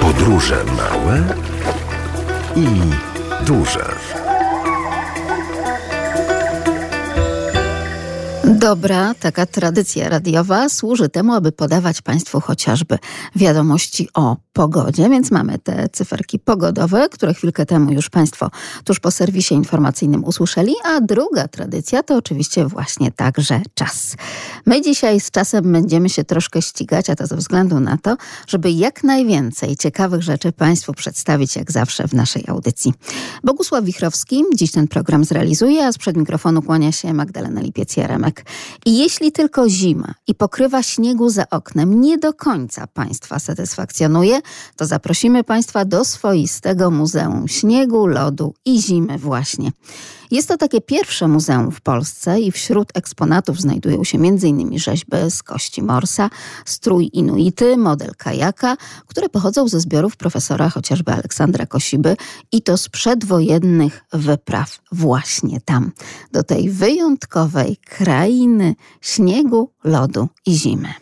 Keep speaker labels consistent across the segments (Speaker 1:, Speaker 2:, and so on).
Speaker 1: Podróże małe i duże.
Speaker 2: Dobra, taka tradycja radiowa służy temu, aby podawać Państwu chociażby wiadomości o pogodzie, więc mamy te cyferki pogodowe, które chwilkę temu już Państwo tuż po serwisie informacyjnym usłyszeli, a druga tradycja to oczywiście właśnie także czas. My dzisiaj z czasem będziemy się troszkę ścigać, a to ze względu na to, żeby jak najwięcej ciekawych rzeczy Państwu przedstawić, jak zawsze w naszej audycji. Bogusław Wichrowski dziś ten program zrealizuje, a sprzed mikrofonu kłania się Magdalena Lipiec-Jaremek. I jeśli tylko zima i pokrywa śniegu za oknem nie do końca Państwa satysfakcjonuje, to zaprosimy Państwa do swoistego Muzeum Śniegu, Lodu i Zimy właśnie. Jest to takie pierwsze muzeum w Polsce i wśród eksponatów znajdują się m.in. rzeźby z kości morsa, strój inuity, model kajaka, które pochodzą ze zbiorów profesora chociażby Aleksandra Kosiby i to z przedwojennych wypraw właśnie tam, do tej wyjątkowej krainy śniegu, lodu i zimy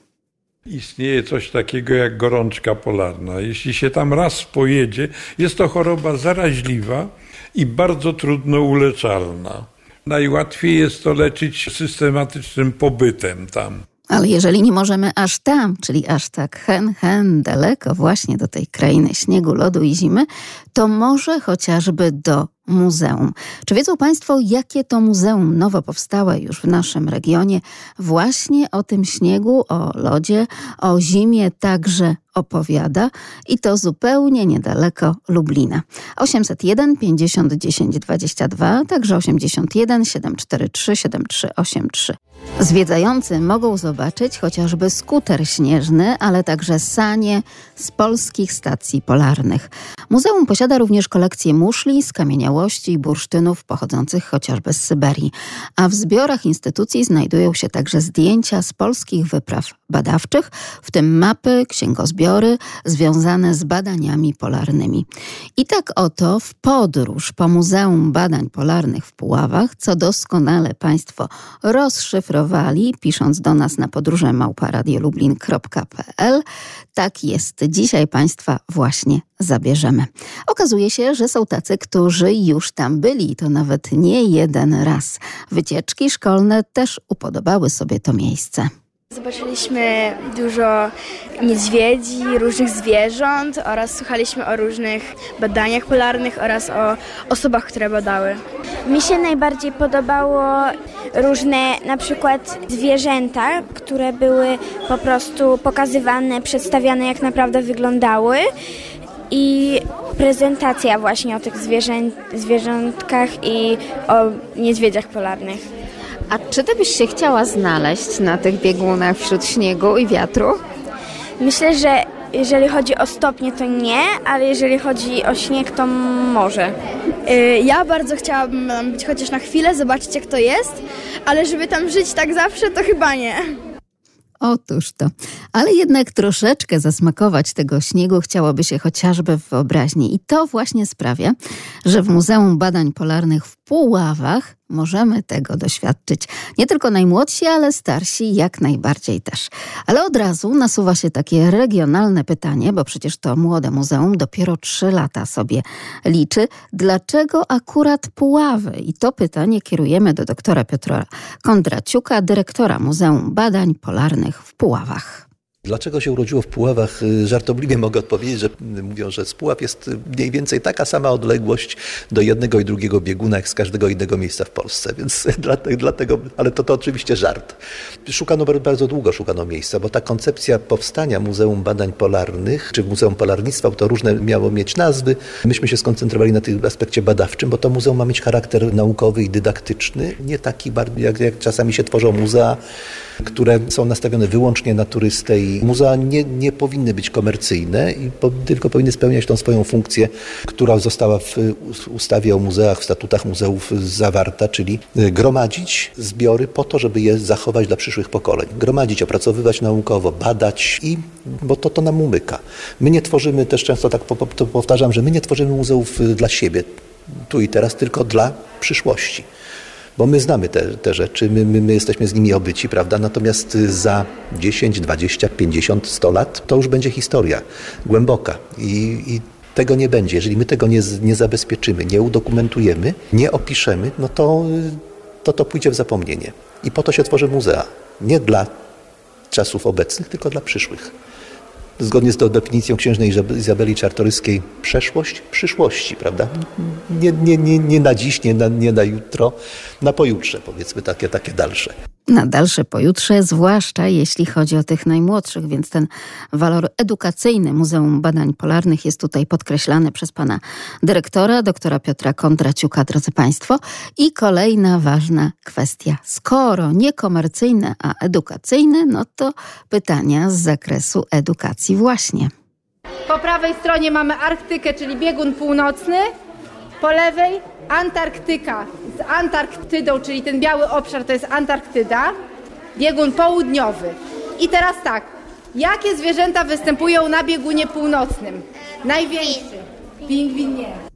Speaker 3: istnieje coś takiego jak gorączka polarna. Jeśli się tam raz pojedzie, jest to choroba zaraźliwa i bardzo trudno uleczalna. Najłatwiej jest to leczyć systematycznym pobytem tam.
Speaker 2: Ale jeżeli nie możemy aż tam, czyli aż tak hen, hen daleko właśnie do tej krainy śniegu, lodu i zimy, to może chociażby do muzeum. Czy wiedzą Państwo, jakie to muzeum nowo powstałe już w naszym regionie właśnie o tym śniegu, o lodzie, o zimie także opowiada i to zupełnie niedaleko Lublina. 801 50 10 22, także 81 743 7383. Zwiedzający mogą zobaczyć chociażby skuter śnieżny, ale także sanie z polskich stacji polarnych. Muzeum posiada również kolekcję muszli, skamieniałości i bursztynów pochodzących chociażby z Syberii, a w zbiorach instytucji znajdują się także zdjęcia z polskich wypraw badawczych, w tym mapy, księgozbiory związane z badaniami polarnymi. I tak oto w podróż po Muzeum Badań Polarnych w Puławach, co doskonale Państwo rozszyfrowali, pisząc do nas na podróże małparadiolublin.pl, tak jest. Dzisiaj Państwa właśnie zabierzemy. Okazuje się, że są tacy, którzy już tam byli, to nawet nie jeden raz. Wycieczki szkolne też upodobały sobie to miejsce.
Speaker 4: Zobaczyliśmy dużo niedźwiedzi, różnych zwierząt oraz słuchaliśmy o różnych badaniach polarnych oraz o osobach, które badały.
Speaker 5: Mi się najbardziej podobało różne na przykład zwierzęta, które były po prostu pokazywane, przedstawiane jak naprawdę wyglądały i prezentacja właśnie o tych zwierzę, zwierzątkach i o niedźwiedziach polarnych.
Speaker 2: A czy ty byś się chciała znaleźć na tych biegunach wśród śniegu i wiatru?
Speaker 5: Myślę, że jeżeli chodzi o stopnie, to nie, ale jeżeli chodzi o śnieg, to może.
Speaker 4: Y, ja bardzo chciałabym być chociaż na chwilę, zobaczyć jak to jest, ale żeby tam żyć tak zawsze, to chyba nie.
Speaker 2: Otóż to. Ale jednak troszeczkę zasmakować tego śniegu chciałoby się chociażby w wyobraźni. I to właśnie sprawia, że w Muzeum Badań Polarnych w Puławach możemy tego doświadczyć. Nie tylko najmłodsi, ale starsi jak najbardziej też. Ale od razu nasuwa się takie regionalne pytanie, bo przecież to młode muzeum dopiero trzy lata sobie liczy. Dlaczego akurat Puławy? I to pytanie kierujemy do doktora Piotra Kondraciuka, dyrektora Muzeum Badań Polarnych w Puławach.
Speaker 6: Dlaczego się urodziło w Puławach? Y, żartobliwie mogę odpowiedzieć, że mówią, że z Puław jest mniej więcej taka sama odległość do jednego i drugiego bieguna, jak z każdego innego miejsca w Polsce, więc dlatego, ale to, to oczywiście żart. Szukano bardzo długo, szukano miejsca, bo ta koncepcja powstania Muzeum Badań Polarnych, czy Muzeum Polarnictwa, to różne miało mieć nazwy. Myśmy się skoncentrowali na tym aspekcie badawczym, bo to muzeum ma mieć charakter naukowy i dydaktyczny, nie taki jak, jak czasami się tworzą muzea, które są nastawione wyłącznie na turystę i muzea nie, nie powinny być komercyjne, i po, tylko powinny spełniać tą swoją funkcję, która została w ustawie o muzeach, w statutach muzeów zawarta, czyli y, gromadzić zbiory po to, żeby je zachować dla przyszłych pokoleń. Gromadzić, opracowywać naukowo, badać i, bo to to nam umyka. My nie tworzymy, też często tak powtarzam, że my nie tworzymy muzeów y, dla siebie, tu i teraz, tylko dla przyszłości bo my znamy te, te rzeczy, my, my, my jesteśmy z nimi obyci, prawda? Natomiast za 10, 20, 50, 100 lat to już będzie historia głęboka i, i tego nie będzie. Jeżeli my tego nie, nie zabezpieczymy, nie udokumentujemy, nie opiszemy, no to, to to pójdzie w zapomnienie. I po to się tworzy muzea. Nie dla czasów obecnych, tylko dla przyszłych. Zgodnie z tą definicją księżnej Izabeli Czartoryskiej, przeszłość przyszłości, prawda? Nie, nie, nie, nie na dziś, nie na, nie na jutro, na pojutrze, powiedzmy takie, takie dalsze
Speaker 2: na dalsze pojutrze, zwłaszcza jeśli chodzi o tych najmłodszych, więc ten walor edukacyjny Muzeum Badań Polarnych jest tutaj podkreślany przez pana dyrektora, doktora Piotra Kondraciuka, drodzy państwo. I kolejna ważna kwestia. Skoro nie komercyjne, a edukacyjne, no to pytania z zakresu edukacji właśnie.
Speaker 7: Po prawej stronie mamy Arktykę, czyli biegun północny, po lewej Antarktyka z Antarktydą, czyli ten biały obszar to jest Antarktyda, biegun południowy. I teraz tak, jakie zwierzęta występują na biegunie północnym? Największy. Pingwin nie.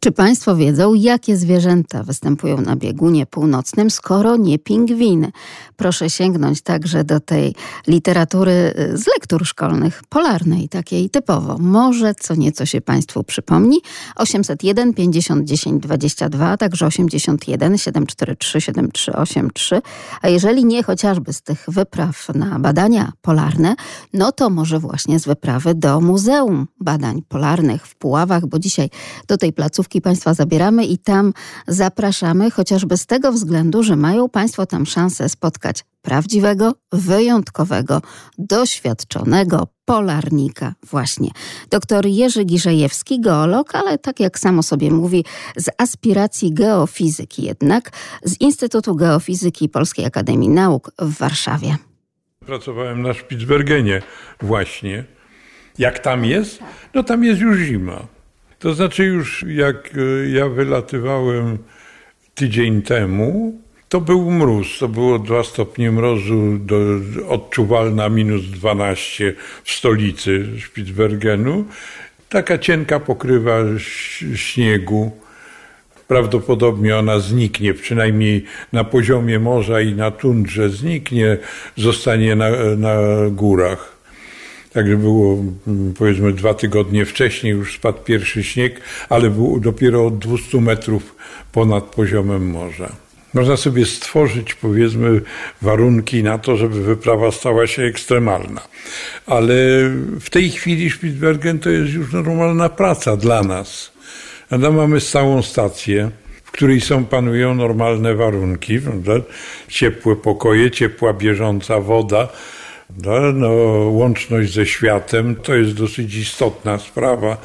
Speaker 2: Czy Państwo wiedzą, jakie zwierzęta występują na biegunie północnym, skoro nie pingwiny? Proszę sięgnąć także do tej literatury y, z lektur szkolnych, polarnej, takiej typowo. Może co nieco się Państwu przypomni. 801 50 10 22, także 81 743 7383. A jeżeli nie chociażby z tych wypraw na badania polarne, no to może właśnie z wyprawy do Muzeum Badań Polarnych w Puławach, bo dzisiaj do tej placówki Państwa zabieramy i tam zapraszamy, chociażby z tego względu, że mają Państwo tam szansę spotkać prawdziwego, wyjątkowego, doświadczonego polarnika właśnie. Doktor Jerzy Giżejewski, geolog, ale tak jak samo sobie mówi, z aspiracji geofizyki jednak, z Instytutu Geofizyki Polskiej Akademii Nauk w Warszawie.
Speaker 3: Pracowałem na Spitsbergenie właśnie. Jak tam jest? No tam jest już zima. To znaczy już jak e, ja wylatywałem tydzień temu, to był mróz, to było 2 stopnie mrozu, do, odczuwalna minus 12 w stolicy Spitsbergenu. Taka cienka pokrywa śniegu. Prawdopodobnie ona zniknie, przynajmniej na poziomie morza i na tundrze zniknie, zostanie na, na górach. Także było mm, powiedzmy dwa tygodnie wcześniej już spadł pierwszy śnieg, ale był dopiero od 200 metrów ponad poziomem morza. Można sobie stworzyć, powiedzmy, warunki na to, żeby wyprawa stała się ekstremalna. Ale w tej chwili Spitsbergen to jest już normalna praca dla nas. Tam mamy stałą stację, w której są, panują normalne warunki, prawda? ciepłe pokoje, ciepła bieżąca woda, no, no, łączność ze światem to jest dosyć istotna sprawa.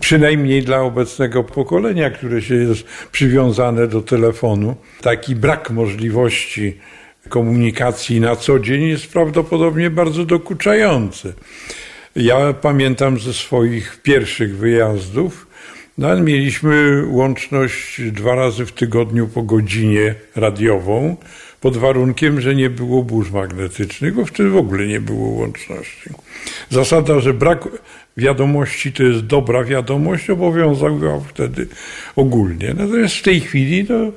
Speaker 3: Przynajmniej dla obecnego pokolenia, które się jest przywiązane do telefonu. Taki brak możliwości komunikacji na co dzień jest prawdopodobnie bardzo dokuczający. Ja pamiętam ze swoich pierwszych wyjazdów, no, mieliśmy łączność dwa razy w tygodniu po godzinie radiową pod warunkiem, że nie było burz magnetycznych, bo wtedy w ogóle nie było łączności. Zasada, że brak wiadomości to jest dobra wiadomość, obowiązywała wtedy ogólnie. Natomiast w tej chwili to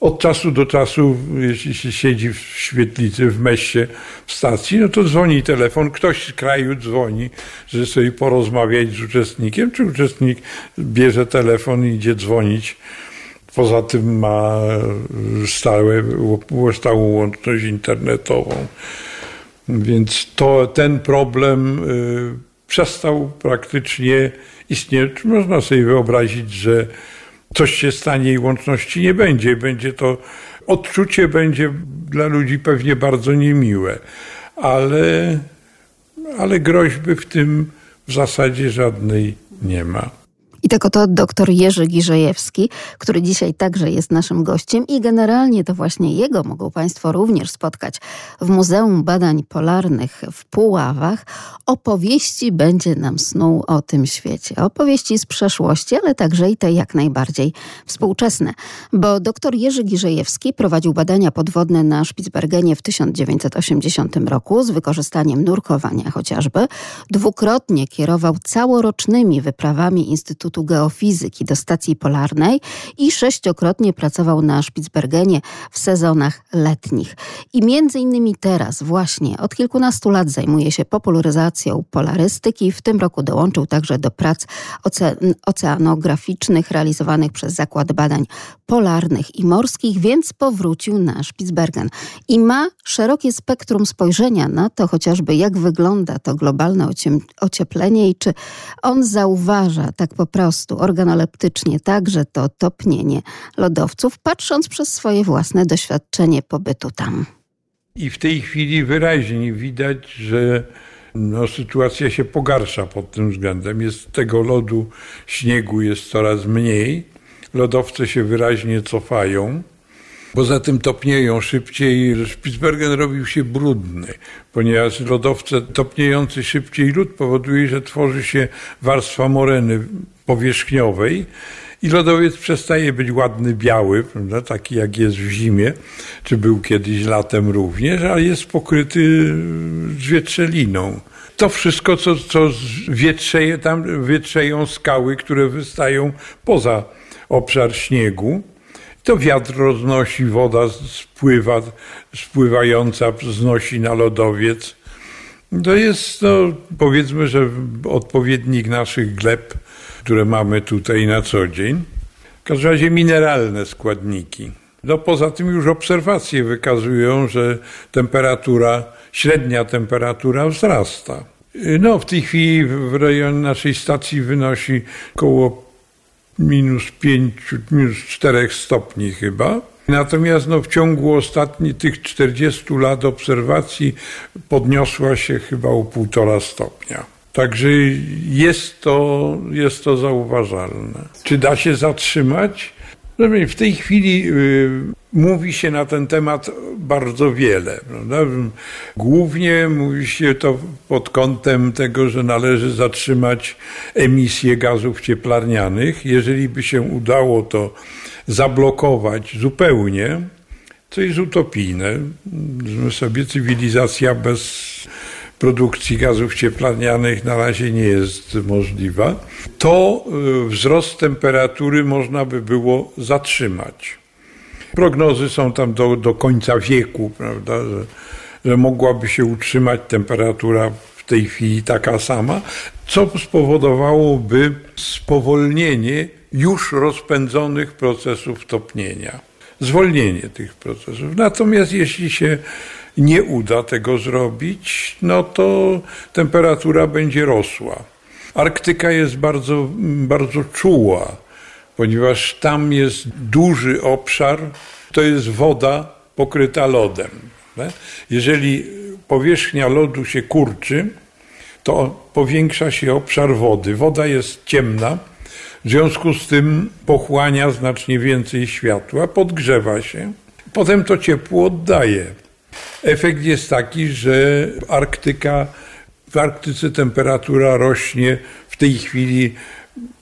Speaker 3: od czasu do czasu, jeśli się siedzi w świetlicy, w meście, w stacji, no to dzwoni telefon, ktoś z kraju dzwoni, żeby sobie porozmawiać z uczestnikiem, czy uczestnik bierze telefon i idzie dzwonić Poza tym ma stałe, stałą łączność internetową. Więc to, ten problem y, przestał praktycznie istnieć. Można sobie wyobrazić, że coś się stanie i łączności nie będzie. Będzie to odczucie będzie dla ludzi pewnie bardzo niemiłe, ale, ale groźby w tym w zasadzie żadnej nie ma.
Speaker 2: I tak oto dr Jerzy Giżejewski, który dzisiaj także jest naszym gościem i generalnie to właśnie jego mogą Państwo również spotkać w Muzeum Badań Polarnych w Puławach. Opowieści będzie nam snuł o tym świecie. Opowieści z przeszłości, ale także i te jak najbardziej współczesne. Bo dr Jerzy Giżejewski prowadził badania podwodne na Spitsbergenie w 1980 roku z wykorzystaniem nurkowania chociażby. Dwukrotnie kierował całorocznymi wyprawami Instytutu Instytutu Geofizyki do stacji polarnej i sześciokrotnie pracował na Spitsbergenie w sezonach letnich. I między innymi teraz właśnie od kilkunastu lat zajmuje się popularyzacją polarystyki. W tym roku dołączył także do prac oceanograficznych realizowanych przez Zakład Badań Polarnych i Morskich, więc powrócił na Spitsbergen i ma szerokie spektrum spojrzenia na to chociażby jak wygląda to globalne ocieplenie i czy on zauważa tak po prostu organoleptycznie także to topnienie lodowców, patrząc przez swoje własne doświadczenie pobytu tam.
Speaker 3: I w tej chwili wyraźnie widać, że no, sytuacja się pogarsza pod tym względem. Jest tego lodu, śniegu jest coraz mniej. Lodowce się wyraźnie cofają. Poza tym topnieją szybciej. Spitsbergen robił się brudny, ponieważ lodowce topniejący szybciej lód powoduje, że tworzy się warstwa moreny powierzchniowej i lodowiec przestaje być ładny, biały, prawda, taki jak jest w zimie, czy był kiedyś latem również, ale jest pokryty zwietrzeliną. To wszystko, co, co wietrzeje, tam wietrzeją skały, które wystają poza obszar śniegu. To wiatr roznosi, woda spływa, spływająca znosi na lodowiec. To jest, no, powiedzmy, że odpowiednik naszych gleb, które mamy tutaj na co dzień. W każdym razie mineralne składniki. No poza tym już obserwacje wykazują, że temperatura, średnia temperatura wzrasta. No w tej chwili w rejonie naszej stacji wynosi około minus 5, minus 4 stopni chyba. Natomiast no, w ciągu ostatnich tych 40 lat obserwacji podniosła się chyba o półtora stopnia. Także jest to, jest to zauważalne. Czy da się zatrzymać? No, w tej chwili y, mówi się na ten temat bardzo wiele. Prawda? Głównie mówi się to pod kątem tego, że należy zatrzymać emisję gazów cieplarnianych. Jeżeli by się udało to zablokować zupełnie, co jest utopijne, że sobie cywilizacja bez produkcji gazów cieplarnianych na razie nie jest możliwa, to y, wzrost temperatury można by było zatrzymać. Prognozy są tam do, do końca wieku, prawda, że, że mogłaby się utrzymać temperatura w tej chwili taka sama, co spowodowałoby spowolnienie już rozpędzonych procesów topnienia. Zwolnienie tych procesów. Natomiast jeśli się nie uda tego zrobić, no to temperatura będzie rosła. Arktyka jest bardzo, bardzo czuła, ponieważ tam jest duży obszar, to jest woda pokryta lodem. Jeżeli powierzchnia lodu się kurczy, to powiększa się obszar wody. Woda jest ciemna, w związku z tym pochłania znacznie więcej światła, podgrzewa się, potem to ciepło oddaje. Efekt jest taki, że Arktyka, w Arktyce temperatura rośnie w tej chwili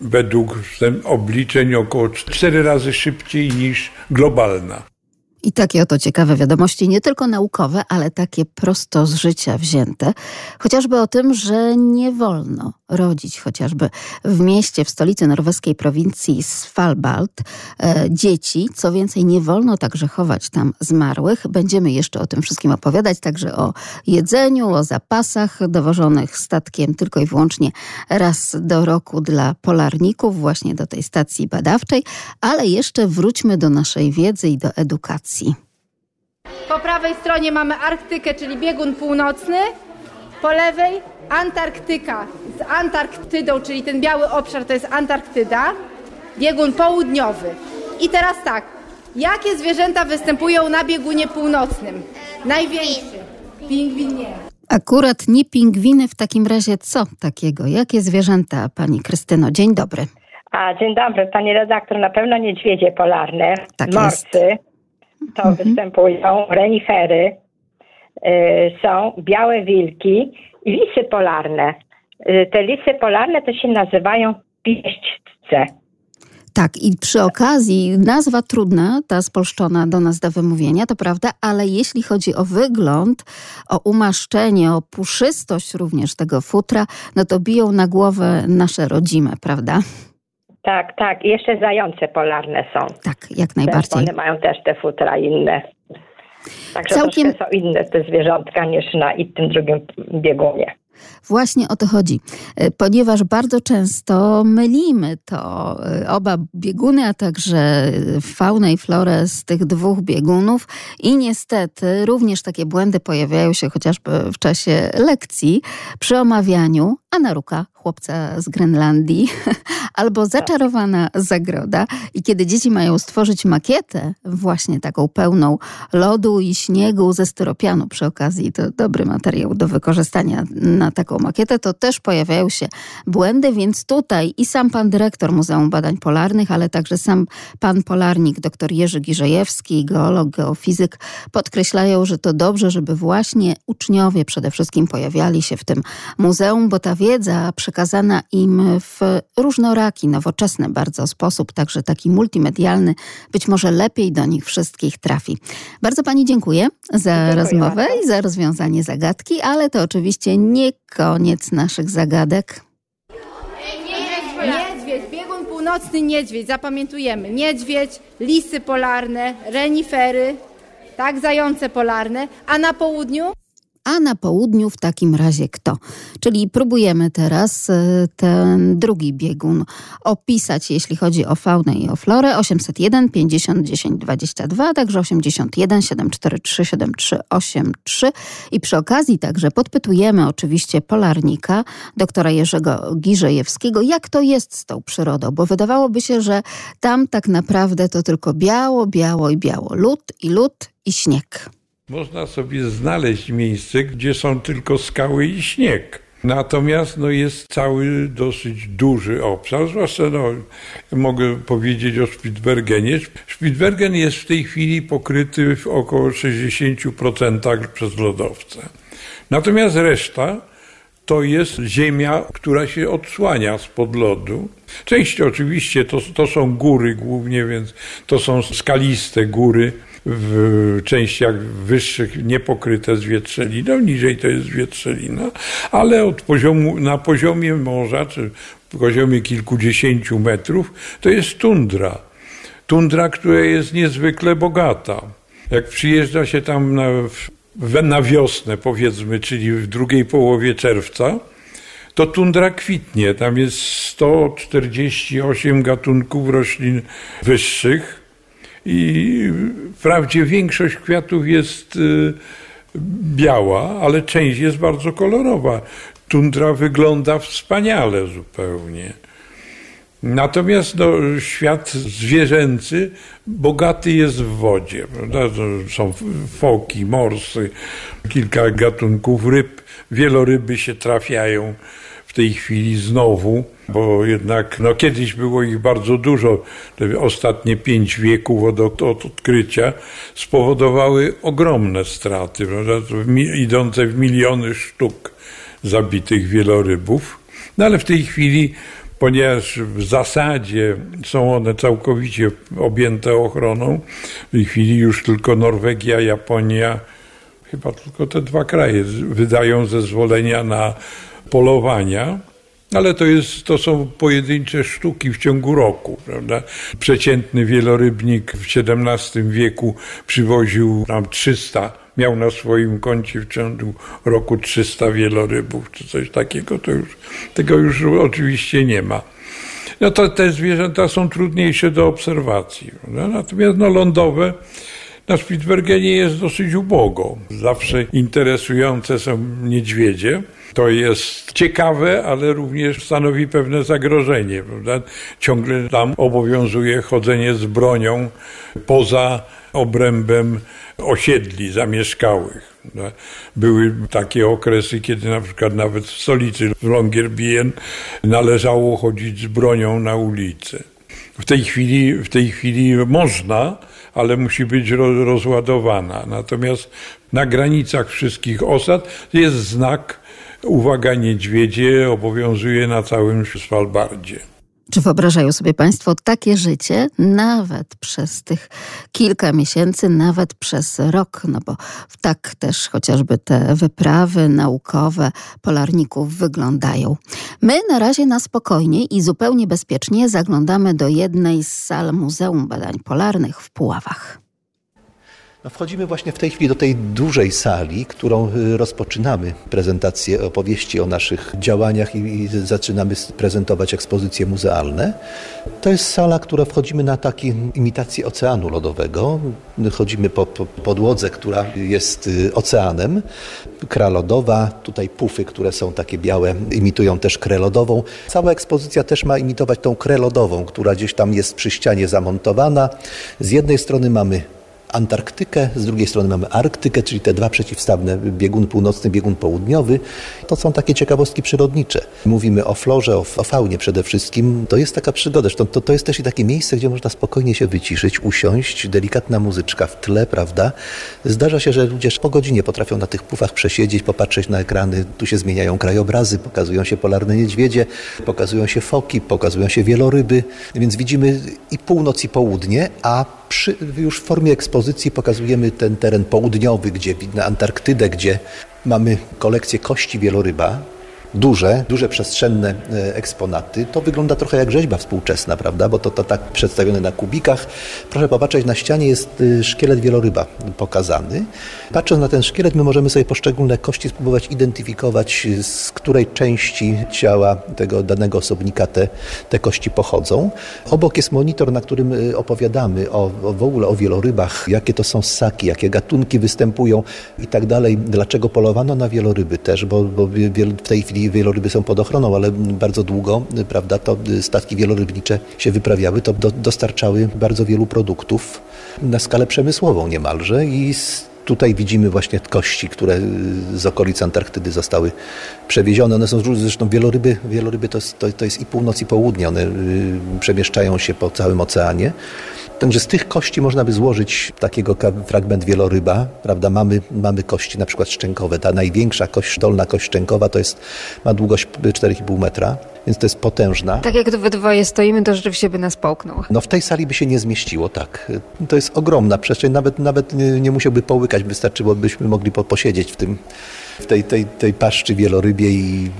Speaker 3: według obliczeń około 4 razy szybciej niż globalna.
Speaker 2: I takie oto ciekawe wiadomości, nie tylko naukowe, ale takie prosto z życia wzięte. Chociażby o tym, że nie wolno rodzić chociażby w mieście, w stolicy norweskiej prowincji Svalbard e, dzieci. Co więcej, nie wolno także chować tam zmarłych. Będziemy jeszcze o tym wszystkim opowiadać, także o jedzeniu, o zapasach dowożonych statkiem tylko i wyłącznie raz do roku dla polarników, właśnie do tej stacji badawczej. Ale jeszcze wróćmy do naszej wiedzy i do edukacji.
Speaker 7: Po prawej stronie mamy Arktykę, czyli biegun północny. Po lewej Antarktyka z Antarktydą, czyli ten biały obszar to jest Antarktyda. Biegun południowy. I teraz tak, jakie zwierzęta występują na biegunie północnym? Największy. Pingwin nie.
Speaker 2: Akurat nie pingwiny w takim razie co takiego? Jakie zwierzęta, pani Krystyno? Dzień dobry.
Speaker 8: A, dzień dobry, pani redaktor. Na pewno niedźwiedzie polarne, tak morscy, jest. To mhm. występują, renifery, y, są białe wilki i lisy polarne. Y, te lisy polarne to się nazywają pieśćce.
Speaker 2: Tak, i przy okazji nazwa trudna, ta spolszczona do nas do wymówienia, to prawda, ale jeśli chodzi o wygląd, o umaszczenie, o puszystość również tego futra, no to biją na głowę nasze rodzime, prawda?
Speaker 8: Tak, tak. I jeszcze zające polarne są.
Speaker 2: Tak, jak najbardziej.
Speaker 8: One mają też te futra inne. Także
Speaker 2: Całkiem...
Speaker 8: są inne te zwierzątka niż na i tym drugim biegunie.
Speaker 2: Właśnie o to chodzi, e, ponieważ bardzo często mylimy to e, oba bieguny, a także faunę i florę z tych dwóch biegunów i niestety również takie błędy pojawiają się chociażby w czasie lekcji przy omawianiu Anaruka, chłopca z Grenlandii, albo Zaczarowana Zagroda. I kiedy dzieci mają stworzyć makietę, właśnie taką pełną lodu i śniegu ze styropianu przy okazji, to dobry materiał do wykorzystania na taką makietę, to też pojawiają się błędy, więc tutaj i sam pan dyrektor Muzeum Badań Polarnych, ale także sam pan polarnik, dr Jerzy Giżejewski, geolog, geofizyk, podkreślają, że to dobrze, żeby właśnie uczniowie przede wszystkim pojawiali się w tym muzeum, bo ta wiedza przekazana im w różnoraki, nowoczesny bardzo sposób, także taki multimedialny, być może lepiej do nich wszystkich trafi. Bardzo Pani dziękuję za dziękuję rozmowę bardzo. i za rozwiązanie zagadki, ale to oczywiście nie koniec naszych zagadek.
Speaker 7: Niedźwiedź, biegun północny niedźwiedź, zapamiętujemy. Niedźwiedź, lisy polarne, renifery, tak, zające polarne, a na południu?
Speaker 2: A na południu w takim razie kto? Czyli próbujemy teraz e, ten drugi biegun opisać, jeśli chodzi o faunę i o florę. 801 50 10 22, także 81 743 7383 i przy okazji także podpytujemy oczywiście polarnika, doktora Jerzego Giżejewskiego, jak to jest z tą przyrodą, bo wydawałoby się, że tam tak naprawdę to tylko biało, biało i biało. Lód i lód i śnieg.
Speaker 3: Można sobie znaleźć miejsce, gdzie są tylko skały i śnieg. Natomiast no, jest cały dosyć duży obszar, zwłaszcza no, mogę powiedzieć o Spitsbergenie. Spitsbergen jest w tej chwili pokryty w około 60% przez lodowce. Natomiast reszta to jest ziemia, która się odsłania spod lodu. Część oczywiście to, to są góry głównie, więc to są skaliste góry w częściach wyższych niepokryte zwietrzeliną, niżej to jest zwietrzelina, ale od poziomu, na poziomie morza, czy poziomie kilkudziesięciu metrów, to jest tundra. Tundra, która jest niezwykle bogata. Jak przyjeżdża się tam na, na wiosnę, powiedzmy, czyli w drugiej połowie czerwca, to tundra kwitnie. Tam jest 148 gatunków roślin wyższych i wprawdzie większość kwiatów jest y, biała, ale część jest bardzo kolorowa. Tundra wygląda wspaniale zupełnie. Natomiast no, świat zwierzęcy bogaty jest w wodzie. Prawda? Są foki, morsy, kilka gatunków ryb. Wieloryby się trafiają tej chwili znowu bo jednak no, kiedyś było ich bardzo dużo. Te ostatnie pięć wieków od, od, od odkrycia spowodowały ogromne straty, prawda? idące w miliony sztuk zabitych wielorybów. No ale w tej chwili, ponieważ w zasadzie są one całkowicie objęte ochroną, w tej chwili już tylko Norwegia, Japonia, chyba tylko te dwa kraje wydają zezwolenia na polowania ale to, jest, to są pojedyncze sztuki w ciągu roku, prawda? Przeciętny wielorybnik w XVII wieku przywoził nam 300 miał na swoim koncie w ciągu roku 300 wielorybów, czy coś takiego, to już, tego już oczywiście nie ma. No to te zwierzęta są trudniejsze do obserwacji. Prawda? Natomiast no, lądowe na Spitsbergenie jest dosyć ubogo. Zawsze interesujące są niedźwiedzie. To jest ciekawe, ale również stanowi pewne zagrożenie. Prawda? Ciągle tam obowiązuje chodzenie z bronią poza obrębem osiedli zamieszkałych. Były takie okresy, kiedy na przykład nawet w stolicy Longyearbyen należało chodzić z bronią na ulicy. W tej chwili, w tej chwili można, ale musi być rozładowana. Natomiast na granicach wszystkich osad jest znak uwaga niedźwiedzie obowiązuje na całym Svalbardzie.
Speaker 2: Czy wyobrażają sobie Państwo takie życie nawet przez tych kilka miesięcy, nawet przez rok? No bo tak też chociażby te wyprawy naukowe polarników wyglądają. My na razie na spokojnie i zupełnie bezpiecznie zaglądamy do jednej z sal Muzeum Badań Polarnych w Puławach.
Speaker 6: No wchodzimy właśnie w tej chwili do tej dużej sali, którą y, rozpoczynamy prezentację opowieści o naszych działaniach i, i zaczynamy prezentować ekspozycje muzealne. To jest sala, która wchodzimy na taką imitację oceanu lodowego. Chodzimy po, po podłodze, która jest y, oceanem. Kra lodowa, tutaj pufy, które są takie białe, imitują też krę lodową. Cała ekspozycja też ma imitować tą krę lodową, która gdzieś tam jest przy ścianie zamontowana. Z jednej strony mamy Antarktykę, z drugiej strony mamy Arktykę, czyli te dwa przeciwstawne, biegun północny, biegun południowy. To są takie ciekawostki przyrodnicze. Mówimy o florze, o, o faunie przede wszystkim. To jest taka przygoda, zresztą to, to jest też i takie miejsce, gdzie można spokojnie się wyciszyć, usiąść, delikatna muzyczka w tle, prawda? Zdarza się, że ludzie po godzinie potrafią na tych pufach przesiedzieć, popatrzeć na ekrany. Tu się zmieniają krajobrazy, pokazują się polarne niedźwiedzie, pokazują się foki, pokazują się wieloryby, więc widzimy i północ i południe, a przy, już w formie ekspozycji pokazujemy ten teren południowy, gdzie na Antarktydę, gdzie mamy kolekcję kości wieloryba, duże, duże przestrzenne e, eksponaty. To wygląda trochę jak rzeźba współczesna, prawda? Bo to, to tak przedstawione na kubikach. Proszę popatrzeć, na ścianie jest e, szkielet wieloryba pokazany. Patrząc na ten szkielet, my możemy sobie poszczególne kości spróbować identyfikować, z której części ciała tego danego osobnika te, te kości pochodzą. Obok jest monitor, na którym e, opowiadamy o, o w ogóle o wielorybach, jakie to są ssaki, jakie gatunki występują i tak dalej. Dlaczego polowano na wieloryby też, bo, bo w tej chwili wieloryby są pod ochroną, ale bardzo długo, prawda, to statki wielorybnicze się wyprawiały, to do, dostarczały bardzo wielu produktów na skalę przemysłową niemalże i Tutaj widzimy właśnie kości, które z okolic Antarktydy zostały przewiezione. One są zresztą wieloryby, wieloryby to, to, to jest i północ i południe. One y, przemieszczają się po całym oceanie. Także z tych kości można by złożyć takiego fragment wieloryba, prawda? Mamy, mamy kości na przykład szczękowe. Ta największa kość, dolna kość szczękowa to jest, ma długość 4,5 metra, więc to jest potężna.
Speaker 9: Tak jak we dwoje stoimy, to rzeczywiście by nas połknął.
Speaker 6: No w tej sali by się nie zmieściło, tak. To jest ogromna przestrzeń, nawet, nawet nie, nie musiałby połykać, wystarczyłobyśmy mogli po, posiedzieć w tym w tej, tej, tej paszczy wielorybie i,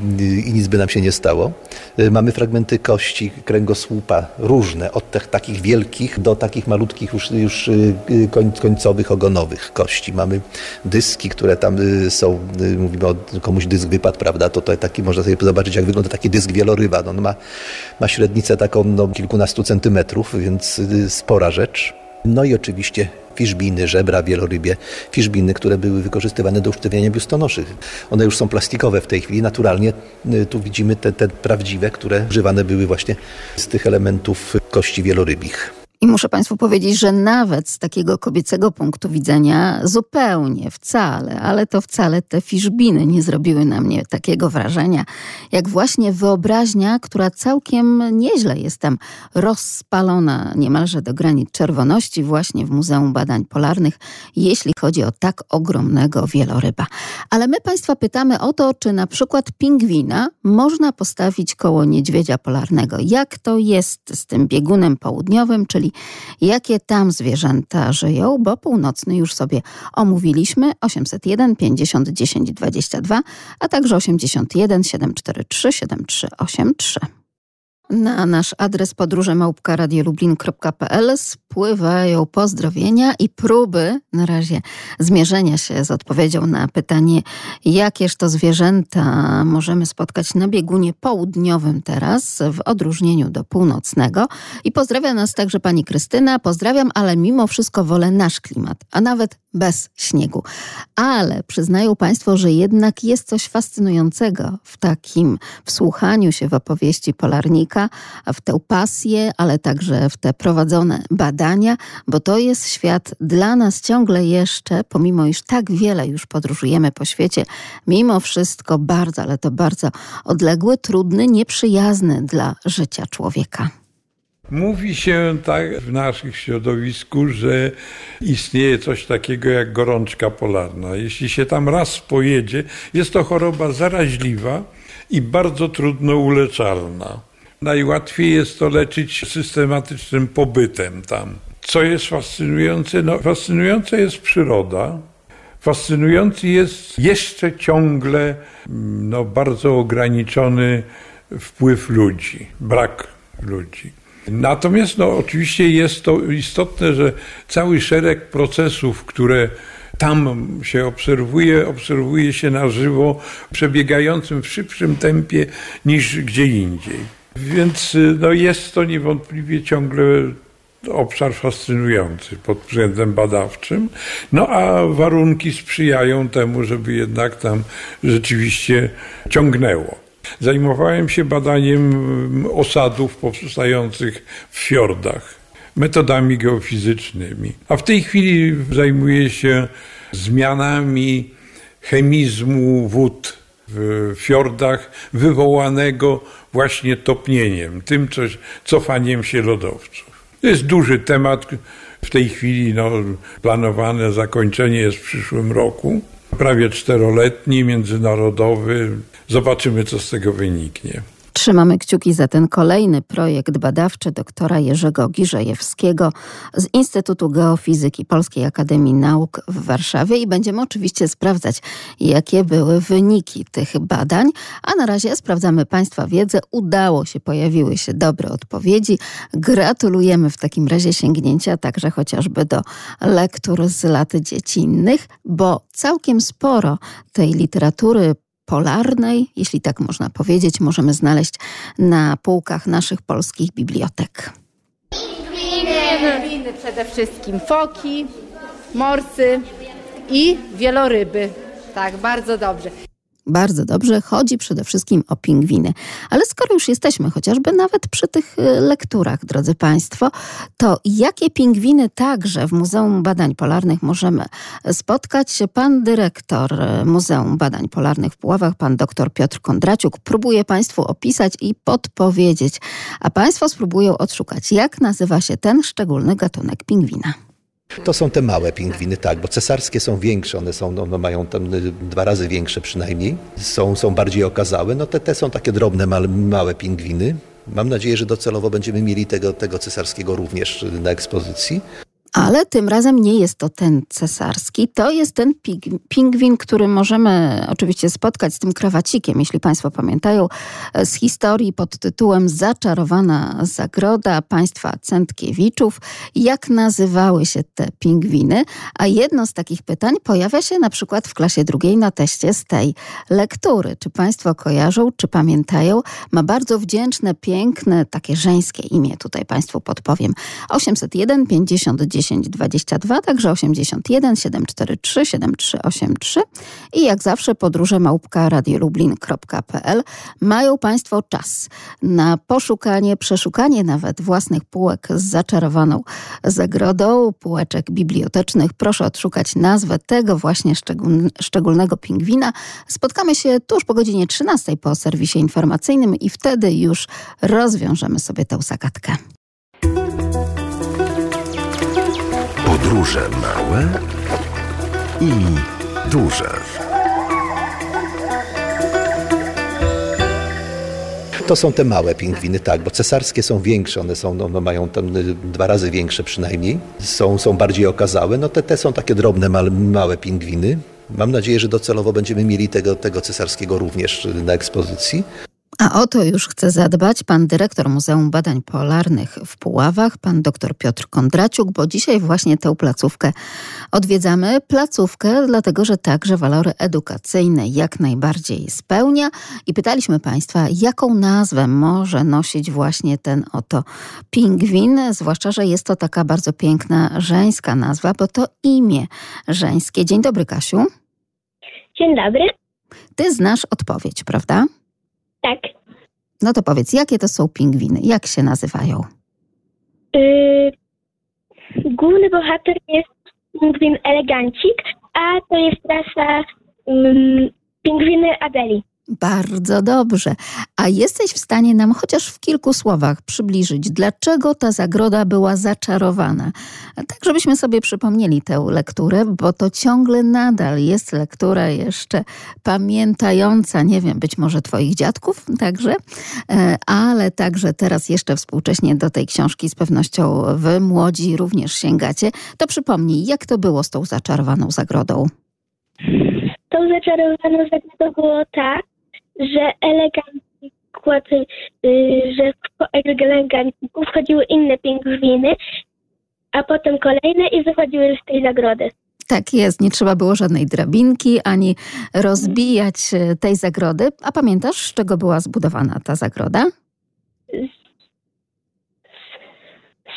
Speaker 6: i nic by nam się nie stało. Y, mamy fragmenty kości kręgosłupa różne, od tych takich wielkich do takich malutkich już, już koń, końcowych, ogonowych kości. Mamy dyski, które tam y, są, mówimy o komuś dysk wypadł, prawda, to, to taki można sobie zobaczyć, jak wygląda taki dysk wieloryba. No, on ma, ma średnicę taką no, kilkunastu centymetrów, więc spora rzecz. No i oczywiście fiszbiny, żebra wielorybie, fiszbiny, które były wykorzystywane do usztywniania biustonoszy. One już są plastikowe w tej chwili. Naturalnie y, tu widzimy te, te prawdziwe, które używane były właśnie z tych elementów kości wielorybich.
Speaker 2: I muszę Państwu powiedzieć, że nawet z takiego kobiecego punktu widzenia zupełnie, wcale, ale to wcale te fiszbiny nie zrobiły na mnie takiego wrażenia, jak właśnie wyobraźnia, która całkiem nieźle jest tam rozpalona niemalże do granic czerwoności właśnie w Muzeum Badań Polarnych, jeśli chodzi o tak ogromnego wieloryba. Ale my Państwa pytamy o to, czy na przykład pingwina można postawić koło niedźwiedzia polarnego. Jak to jest z tym biegunem południowym, czyli jakie tam zwierzęta żyją, bo północny już sobie omówiliśmy 801 50 10 22, a także 81 743 7383. Na nasz adres podróże małpka.radiolublin.pl spływają pozdrowienia i próby na razie zmierzenia się z odpowiedzią na pytanie, jakież to zwierzęta możemy spotkać na biegunie południowym teraz, w odróżnieniu do północnego. I pozdrawia nas także pani Krystyna. Pozdrawiam, ale mimo wszystko wolę nasz klimat, a nawet bez śniegu. Ale przyznają Państwo, że jednak jest coś fascynującego w takim wsłuchaniu się w opowieści polarnika, w tę pasję, ale także w te prowadzone badania, bo to jest świat dla nas ciągle jeszcze, pomimo iż tak wiele już podróżujemy po świecie, mimo wszystko bardzo, ale to bardzo odległy, trudny, nieprzyjazny dla życia człowieka.
Speaker 3: Mówi się tak w naszym środowisku, że istnieje coś takiego jak gorączka polarna. Jeśli się tam raz pojedzie, jest to choroba zaraźliwa i bardzo trudno uleczalna. Najłatwiej jest to leczyć systematycznym pobytem tam. Co jest fascynujące? No, fascynująca jest przyroda. Fascynujący jest jeszcze ciągle no, bardzo ograniczony wpływ ludzi, brak ludzi. Natomiast no, oczywiście jest to istotne, że cały szereg procesów, które tam się obserwuje, obserwuje się na żywo, przebiegającym w szybszym tempie niż gdzie indziej. Więc no, jest to niewątpliwie ciągle obszar fascynujący pod względem badawczym, no a warunki sprzyjają temu, żeby jednak tam rzeczywiście ciągnęło. Zajmowałem się badaniem mm, osadów powstających w fiordach, metodami geofizycznymi, a w tej chwili zajmuję się zmianami chemizmu wód w fiordach wywołanego właśnie topnieniem, tym coś, cofaniem się lodowców. To jest duży temat. W tej chwili no, planowane zakończenie jest w przyszłym roku. Prawie czteroletni, międzynarodowy. Zobaczymy, co z tego wyniknie.
Speaker 2: Trzymamy kciuki za ten kolejny projekt badawczy doktora Jerzego Giżejewskiego z Instytutu Geofizyki Polskiej Akademii Nauk w Warszawie i będziemy oczywiście sprawdzać, jakie były wyniki tych badań. A na razie sprawdzamy Państwa wiedzę. Udało się, pojawiły się dobre odpowiedzi. Gratulujemy w takim razie sięgnięcia także chociażby do lektur z lat dziecinnych, bo całkiem sporo tej literatury polarnej, jeśli tak można powiedzieć, możemy znaleźć na półkach naszych polskich bibliotek.
Speaker 7: Pingwiny przede wszystkim, foki, morsy i wieloryby. Tak, bardzo dobrze.
Speaker 2: Bardzo dobrze, chodzi przede wszystkim o pingwiny. Ale skoro już jesteśmy chociażby nawet przy tych y, lekturach, drodzy Państwo, to jakie pingwiny także w Muzeum Badań Polarnych możemy spotkać? Pan dyrektor y, Muzeum Badań Polarnych w Puławach, pan dr Piotr Kondraciuk, próbuje Państwu opisać i podpowiedzieć, a Państwo spróbują odszukać, jak nazywa się ten szczególny gatunek pingwina.
Speaker 6: To są te małe pingwiny, tak, bo cesarskie są większe, one są, no mają tam y, dwa razy większe przynajmniej, są, są bardziej okazałe, no te, te są takie drobne, małe, małe pingwiny. Mam nadzieję, że docelowo będziemy mieli tego, tego cesarskiego również na ekspozycji.
Speaker 2: Ale tym razem nie jest to ten cesarski, to jest ten pingwin, który możemy oczywiście spotkać z tym krawacikiem, jeśli Państwo pamiętają, z historii pod tytułem Zaczarowana zagroda państwa Centkiewiczów. Jak nazywały się te pingwiny? A jedno z takich pytań pojawia się na przykład w klasie drugiej na teście z tej lektury. Czy Państwo kojarzą, czy pamiętają? Ma bardzo wdzięczne, piękne, takie żeńskie imię. Tutaj Państwu podpowiem. 801 50 1022, także 81 743 7383 i jak zawsze podróże małpka radiolublin.pl mają Państwo czas na poszukanie, przeszukanie nawet własnych półek z zaczarowaną zagrodą, półeczek bibliotecznych. Proszę odszukać nazwę tego właśnie szczególnego pingwina. Spotkamy się tuż po godzinie 13 po serwisie informacyjnym i wtedy już rozwiążemy sobie tę zagadkę.
Speaker 1: Podróże małe i duże.
Speaker 6: To są te małe pingwiny, tak, bo cesarskie są większe, one są, no, mają tam y, dwa razy większe przynajmniej, są, są bardziej okazałe, no te, te są takie drobne, małe, małe pingwiny. Mam nadzieję, że docelowo będziemy mieli tego, tego cesarskiego również na ekspozycji.
Speaker 2: A o to już chce zadbać pan dyrektor Muzeum Badań Polarnych w Puławach, pan dr Piotr Kondraciuk, bo dzisiaj właśnie tę placówkę odwiedzamy. Placówkę, dlatego że także walory edukacyjne jak najbardziej spełnia. I pytaliśmy państwa, jaką nazwę może nosić właśnie ten oto pingwin, zwłaszcza, że jest to taka bardzo piękna żeńska nazwa, bo to imię żeńskie. Dzień dobry, Kasiu.
Speaker 10: Dzień dobry.
Speaker 2: Ty znasz odpowiedź, prawda?
Speaker 10: Tak.
Speaker 2: No to powiedz, jakie to są pingwiny? Jak się nazywają?
Speaker 10: Yy, główny bohater jest pingwin elegancik, a to jest rasa yy, pingwiny Adeli.
Speaker 2: Bardzo dobrze. A jesteś w stanie nam chociaż w kilku słowach przybliżyć, dlaczego ta zagroda była zaczarowana? Tak, żebyśmy sobie przypomnieli tę lekturę, bo to ciągle nadal jest lektura jeszcze pamiętająca, nie wiem, być może Twoich dziadków także, e, ale także teraz jeszcze współcześnie do tej książki z pewnością Wy, młodzi, również sięgacie. To przypomnij, jak to było z tą zaczarowaną zagrodą?
Speaker 10: Tą zaczarowaną zagrodą było tak, że elegancko, y, że w elegancku wchodziły inne pingwiny, a potem kolejne i wychodziły z tej zagrody.
Speaker 2: Tak jest, nie trzeba było żadnej drabinki ani rozbijać e, tej zagrody. A pamiętasz, z czego była zbudowana ta zagroda?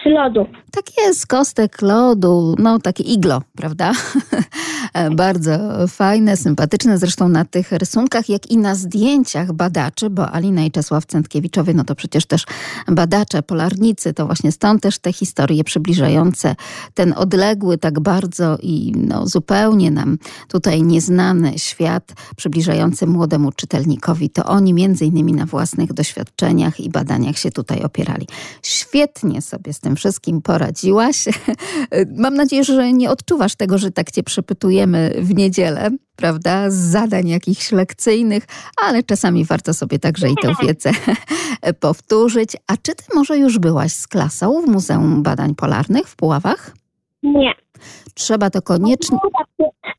Speaker 10: z lodu.
Speaker 2: Tak jest, kostek lodu, no takie iglo, prawda? Bardzo fajne, sympatyczne, zresztą na tych rysunkach, jak i na zdjęciach badaczy, bo Alina i Czesław Centkiewiczowie, no to przecież też badacze, polarnicy, to właśnie stąd też te historie przybliżające ten odległy tak bardzo i no, zupełnie nam tutaj nieznany świat, przybliżający młodemu czytelnikowi, to oni między innymi na własnych doświadczeniach i badaniach się tutaj opierali. Świetnie sobie z tym wszystkim poradziłaś. Mam nadzieję, że nie odczuwasz tego, że tak cię przepytujemy w niedzielę, prawda, z zadań jakichś lekcyjnych, ale czasami warto sobie także i tę wiedzę powtórzyć. A czy ty może już byłaś z klasą w Muzeum Badań Polarnych w Puławach?
Speaker 10: Nie.
Speaker 2: Trzeba to koniecznie...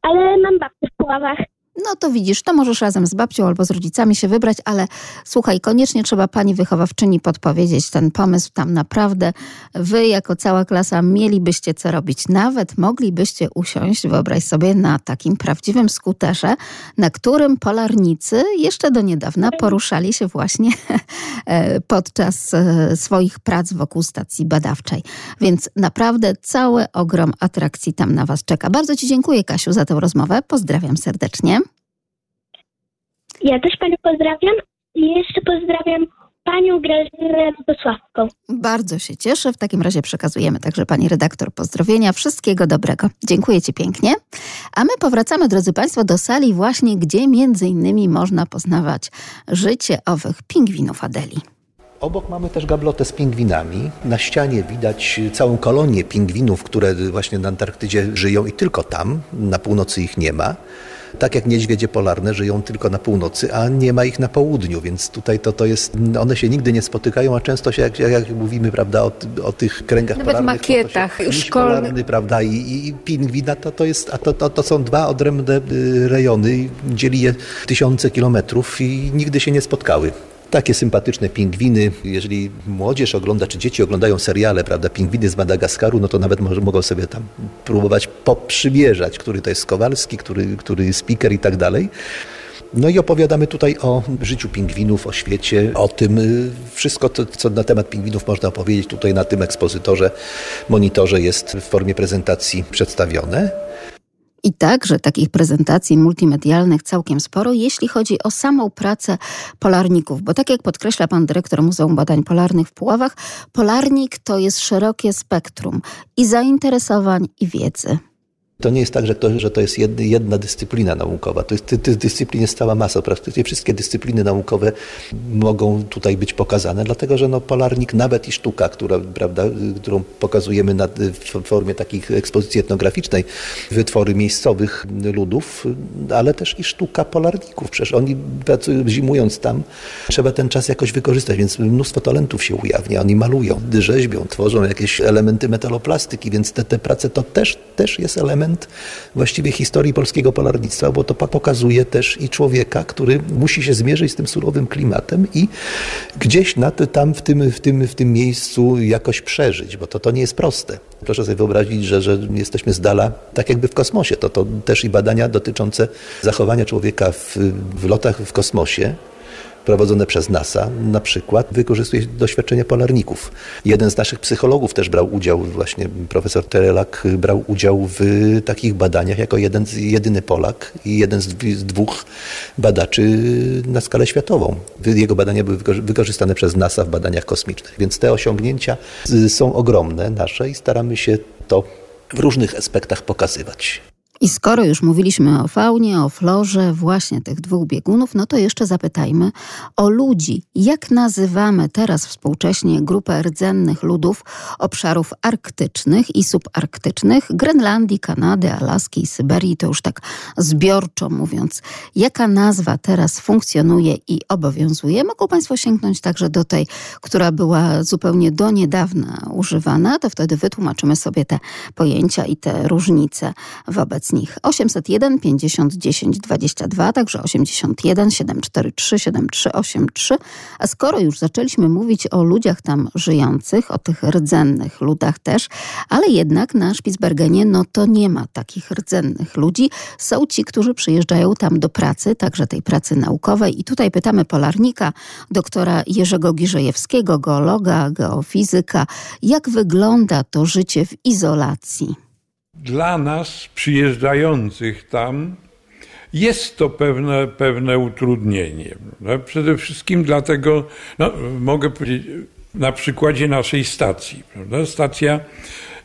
Speaker 10: Ale mam babcię w Puławach.
Speaker 2: No to widzisz, to możesz razem z babcią albo z rodzicami się wybrać, ale słuchaj, koniecznie trzeba pani wychowawczyni podpowiedzieć ten pomysł. Tam naprawdę wy jako cała klasa mielibyście co robić. Nawet moglibyście usiąść, wyobraź sobie, na takim prawdziwym skuterze, na którym polarnicy jeszcze do niedawna poruszali się właśnie e, podczas e, swoich prac wokół stacji badawczej. Więc naprawdę cały ogrom atrakcji tam na was czeka. Bardzo ci dziękuję, Kasiu, za tę rozmowę. Pozdrawiam serdecznie.
Speaker 10: Ja też Panią pozdrawiam i jeszcze pozdrawiam Panią Grażynę Bosławską.
Speaker 2: Bardzo się cieszę. W takim razie przekazujemy także Pani redaktor pozdrowienia. Wszystkiego dobrego. Dziękuję Ci pięknie. A my powracamy, drodzy Państwo, do sali właśnie, gdzie między innymi można poznawać życie owych pingwinów Adeli.
Speaker 6: Obok mamy też gablotę z pingwinami. Na ścianie widać całą kolonię pingwinów, które właśnie na Antarktydzie żyją i tylko tam. Na północy ich nie ma. Tak jak niedźwiedzie polarne żyją tylko na północy, a nie ma ich na południu, więc tutaj to, to jest, one się nigdy nie spotykają, a często się, jak, jak mówimy, prawda, o, o tych kręgach
Speaker 9: Nawet
Speaker 6: polarnych.
Speaker 9: makietach
Speaker 6: szkolnych. Polarny, prawda, i, i pingwina to, to jest, a to, to, to są dwa odrębne y, rejony, dzieli je tysiące kilometrów i nigdy się nie spotkały takie sympatyczne pingwiny. Jeżeli młodzież ogląda, czy dzieci oglądają seriale, prawda, pingwiny z Madagaskaru, no to nawet mogą sobie tam próbować poprzymierzać, który to jest Kowalski, który, który speaker i tak dalej. No i opowiadamy tutaj o życiu pingwinów, o świecie, o tym y, wszystko, to, co na temat pingwinów można opowiedzieć tutaj na tym ekspozytorze, monitorze jest w formie prezentacji przedstawione.
Speaker 2: I także takich prezentacji multimedialnych całkiem sporo, jeśli chodzi o samą pracę polarników, bo tak jak podkreśla pan dyrektor Muzeum Badań Polarnych w Puławach, polarnik to jest szerokie spektrum i zainteresowań, i wiedzy.
Speaker 6: To nie jest tak, że to, że to jest jedna dyscyplina naukowa. To jest, tych dyscyplin jest cała masa. Praktycznie wszystkie dyscypliny naukowe mogą tutaj być pokazane, dlatego że no, polarnik, nawet i sztuka, która, prawda, którą pokazujemy na, w formie takich ekspozycji etnograficznej, wytwory miejscowych ludów, ale też i sztuka polarników. Przecież oni pracują, zimując tam, trzeba ten czas jakoś wykorzystać, więc mnóstwo talentów się ujawnia. Oni malują, rzeźbią, tworzą jakieś elementy metaloplastyki, więc te, te prace to też, też jest element właściwie historii polskiego polarnictwa, bo to pokazuje też i człowieka, który musi się zmierzyć z tym surowym klimatem i gdzieś na to, tam w tym, w, tym, w tym miejscu jakoś przeżyć, bo to, to nie jest proste. Proszę sobie wyobrazić, że, że jesteśmy z dala, tak jakby w kosmosie. To, to też i badania dotyczące zachowania człowieka w, w lotach w kosmosie prowadzone przez NASA na przykład wykorzystuje doświadczenia polarników. Jeden z naszych psychologów też brał udział, właśnie profesor Terelak brał udział w takich badaniach jako jeden, jedyny Polak i jeden z dwóch badaczy na skalę światową. Jego badania były wykorzystane przez NASA w badaniach kosmicznych, więc te osiągnięcia są ogromne nasze i staramy się to w różnych aspektach pokazywać.
Speaker 2: I skoro już mówiliśmy o faunie, o florze właśnie tych dwóch biegunów, no to jeszcze zapytajmy o ludzi. Jak nazywamy teraz współcześnie grupę rdzennych ludów obszarów arktycznych i subarktycznych, Grenlandii, Kanady, Alaski i Syberii, to już tak zbiorczo mówiąc. Jaka nazwa teraz funkcjonuje i obowiązuje? Mogą Państwo sięgnąć także do tej, która była zupełnie do niedawna używana, to wtedy wytłumaczymy sobie te pojęcia i te różnice wobec nich. 801 50 10 22, także 81 743 7383. A skoro już zaczęliśmy mówić o ludziach tam żyjących, o tych rdzennych ludach też, ale jednak na Spitsbergenie no to nie ma takich rdzennych ludzi. Są ci, którzy przyjeżdżają tam do pracy, także tej pracy naukowej. I tutaj pytamy polarnika, doktora Jerzego Girzejewskiego, geologa, geofizyka, jak wygląda to życie w izolacji?
Speaker 3: Dla nas przyjeżdżających tam jest to pewne, pewne utrudnienie. No, przede wszystkim dlatego, no, mogę powiedzieć na przykładzie naszej stacji. Prawda? Stacja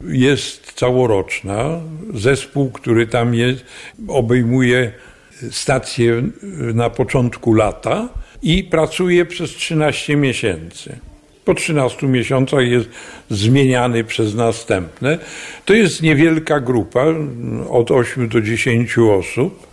Speaker 3: jest całoroczna. Zespół, który tam jest, obejmuje stację na początku lata i pracuje przez 13 miesięcy po 13 miesiącach jest zmieniany przez następne. To jest niewielka grupa, od 8 do 10 osób,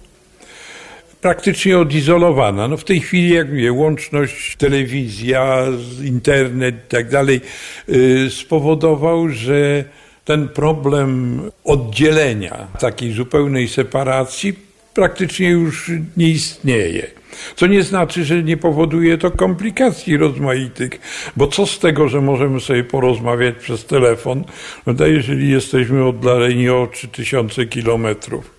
Speaker 3: praktycznie odizolowana. No w tej chwili, jak mówię, łączność, telewizja, internet i tak dalej y, spowodował, że ten problem oddzielenia, takiej zupełnej separacji praktycznie już nie istnieje. Co nie znaczy, że nie powoduje to komplikacji rozmaitych, bo co z tego, że możemy sobie porozmawiać przez telefon, no jeżeli jesteśmy oddaleni o 3000 kilometrów.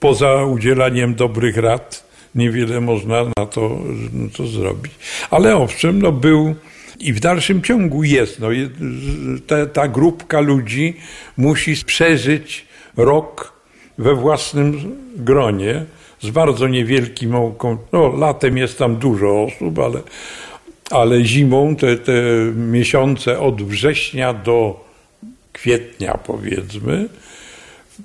Speaker 3: Poza udzielaniem dobrych rad, niewiele można na to, na to zrobić. Ale owszem, no był i w dalszym ciągu jest. No, ta, ta grupka ludzi musi przeżyć rok we własnym gronie z bardzo niewielkim, no latem jest tam dużo osób, ale, ale zimą te, te miesiące od września do kwietnia powiedzmy,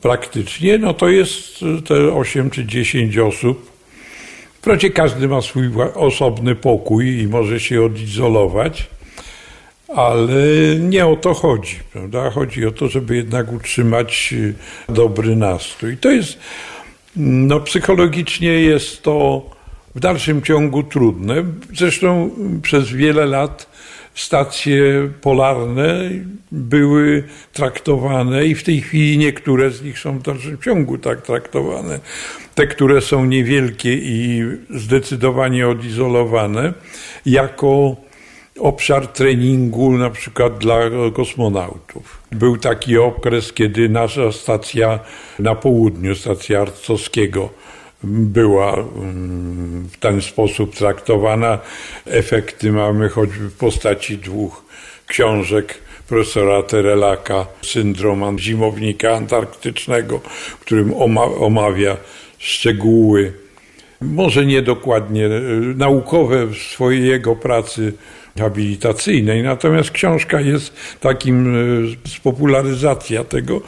Speaker 3: praktycznie, no to jest te 8 czy 10 osób. Wprawdzie każdy ma swój osobny pokój i może się odizolować, ale nie o to chodzi, prawda? Chodzi o to, żeby jednak utrzymać dobry nastrój. To jest no, psychologicznie jest to w dalszym ciągu trudne. Zresztą przez wiele lat stacje polarne były traktowane i w tej chwili niektóre z nich są w dalszym ciągu tak traktowane. Te, które są niewielkie i zdecydowanie odizolowane, jako obszar treningu na przykład dla kosmonautów. Był taki okres, kiedy nasza stacja na południu, stacja Arcowskiego, była mm, w ten sposób traktowana. Efekty mamy choćby w postaci dwóch książek profesora Terelaka, syndrom zimownika antarktycznego, w którym omawia szczegóły, może nie dokładnie e, naukowe w swojej jego pracy habilitacyjnej. Natomiast książka jest takim e, spopularyzacja tego,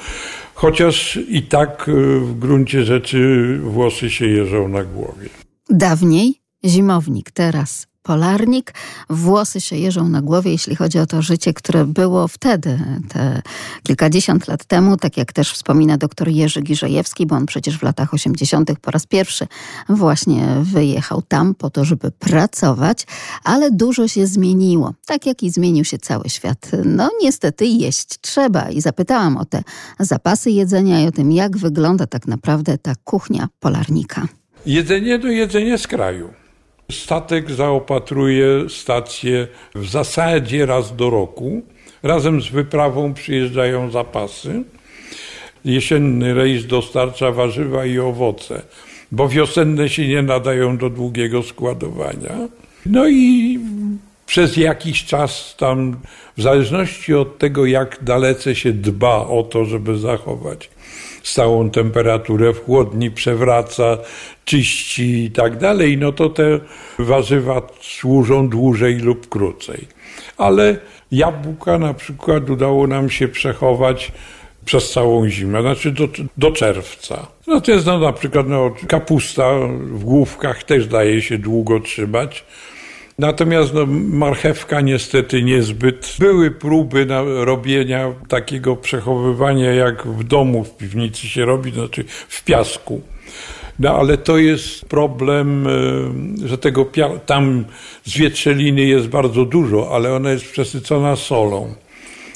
Speaker 3: chociaż i tak e, w gruncie rzeczy włosy się jeżą na głowie.
Speaker 2: Dawniej zimownik, teraz polarnik. Włosy się jeżą na głowie, jeśli chodzi o to życie, które było wtedy, te kilkadziesiąt lat temu, tak jak też wspomina dr Jerzy Giżejewski, bo on przecież w latach 80. po raz pierwszy właśnie wyjechał tam po to, żeby pracować, ale dużo się zmieniło, tak jak i zmienił się cały świat. No niestety jeść trzeba i zapytałam o te zapasy jedzenia i o tym, jak wygląda tak naprawdę ta kuchnia polarnika.
Speaker 3: Jedzenie to jedzenie z kraju. Statek zaopatruje stację w zasadzie raz do roku. Razem z wyprawą przyjeżdżają zapasy. Jesienny rejs dostarcza warzywa i owoce, bo wiosenne się nie nadają do długiego składowania. No i przez jakiś czas tam, w zależności od tego, jak dalece się dba o to, żeby zachować stałą temperaturę w chłodni, przewraca, czyści i tak dalej, no to te warzywa służą dłużej lub krócej. Ale jabłka na przykład udało nam się przechować przez całą zimę, znaczy do, do czerwca. No to jest no, na przykład no, kapusta w główkach też daje się długo trzymać. Natomiast no, marchewka niestety niezbyt. Były próby robienia takiego przechowywania, jak w domu, w piwnicy się robi, znaczy w piasku. No ale to jest problem, e, że tego tam zwietrzeliny jest bardzo dużo, ale ona jest przesycona solą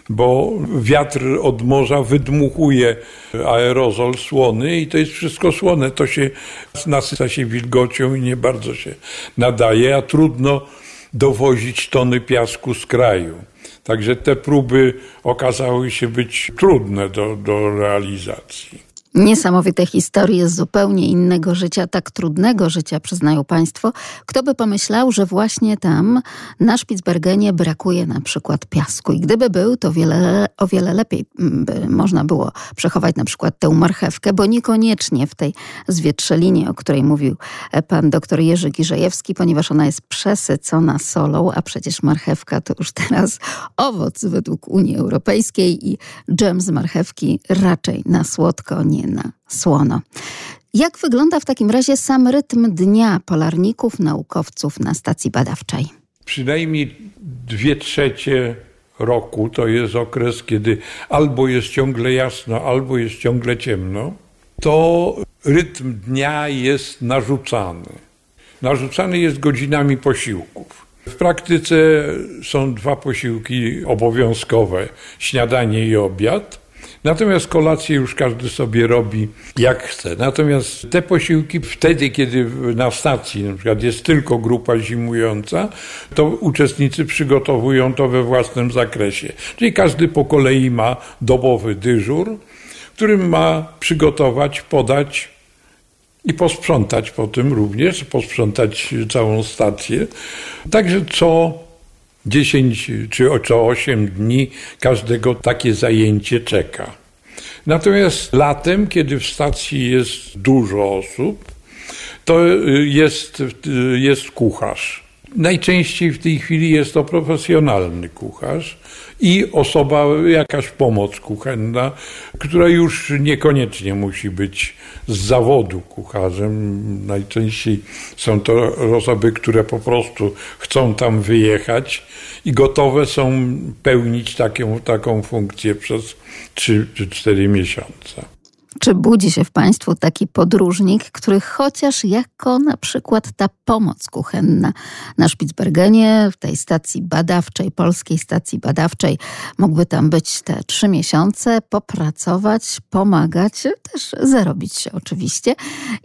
Speaker 3: bo wiatr od morza wydmuchuje aerozol słony i to jest wszystko słone. To się nasyca się wilgocią i nie bardzo się nadaje, a trudno dowozić tony piasku z kraju. Także te próby okazały się być trudne do, do realizacji.
Speaker 2: Niesamowite historie z zupełnie innego życia, tak trudnego życia, przyznają Państwo. Kto by pomyślał, że właśnie tam na Spitsbergenie brakuje na przykład piasku. I gdyby był, to wiele, o wiele lepiej mm, by można było przechować na przykład tę marchewkę, bo niekoniecznie w tej zwietrzelinie, o której mówił e, pan doktor Jerzy Giżejewski, ponieważ ona jest przesycona solą, a przecież marchewka to już teraz owoc według Unii Europejskiej i dżem z marchewki raczej na słodko nie na słono. Jak wygląda w takim razie sam rytm dnia polarników, naukowców na stacji badawczej?
Speaker 3: Przynajmniej dwie trzecie roku to jest okres, kiedy albo jest ciągle jasno, albo jest ciągle ciemno. To rytm dnia jest narzucany. Narzucany jest godzinami posiłków. W praktyce są dwa posiłki obowiązkowe: śniadanie i obiad. Natomiast kolację już każdy sobie robi jak chce. Natomiast te posiłki wtedy, kiedy na stacji na przykład jest tylko grupa zimująca, to uczestnicy przygotowują to we własnym zakresie. Czyli każdy po kolei ma dobowy dyżur, którym ma przygotować, podać i posprzątać po tym również, posprzątać całą stację. Także co 10 czy 8 dni każdego takie zajęcie czeka. Natomiast latem, kiedy w stacji jest dużo osób, to jest, jest kucharz. Najczęściej w tej chwili jest to profesjonalny kucharz i osoba, jakaś pomoc kuchenna, która już niekoniecznie musi być z zawodu kucharzem. Najczęściej są to osoby, które po prostu chcą tam wyjechać i gotowe są pełnić taką, taką funkcję przez 3 czy 4 miesiące.
Speaker 2: Czy budzi się w Państwu taki podróżnik, który chociaż jako na przykład ta pomoc kuchenna na Spitsbergenie, w tej stacji badawczej, polskiej stacji badawczej, mógłby tam być te trzy miesiące, popracować, pomagać, też zarobić się oczywiście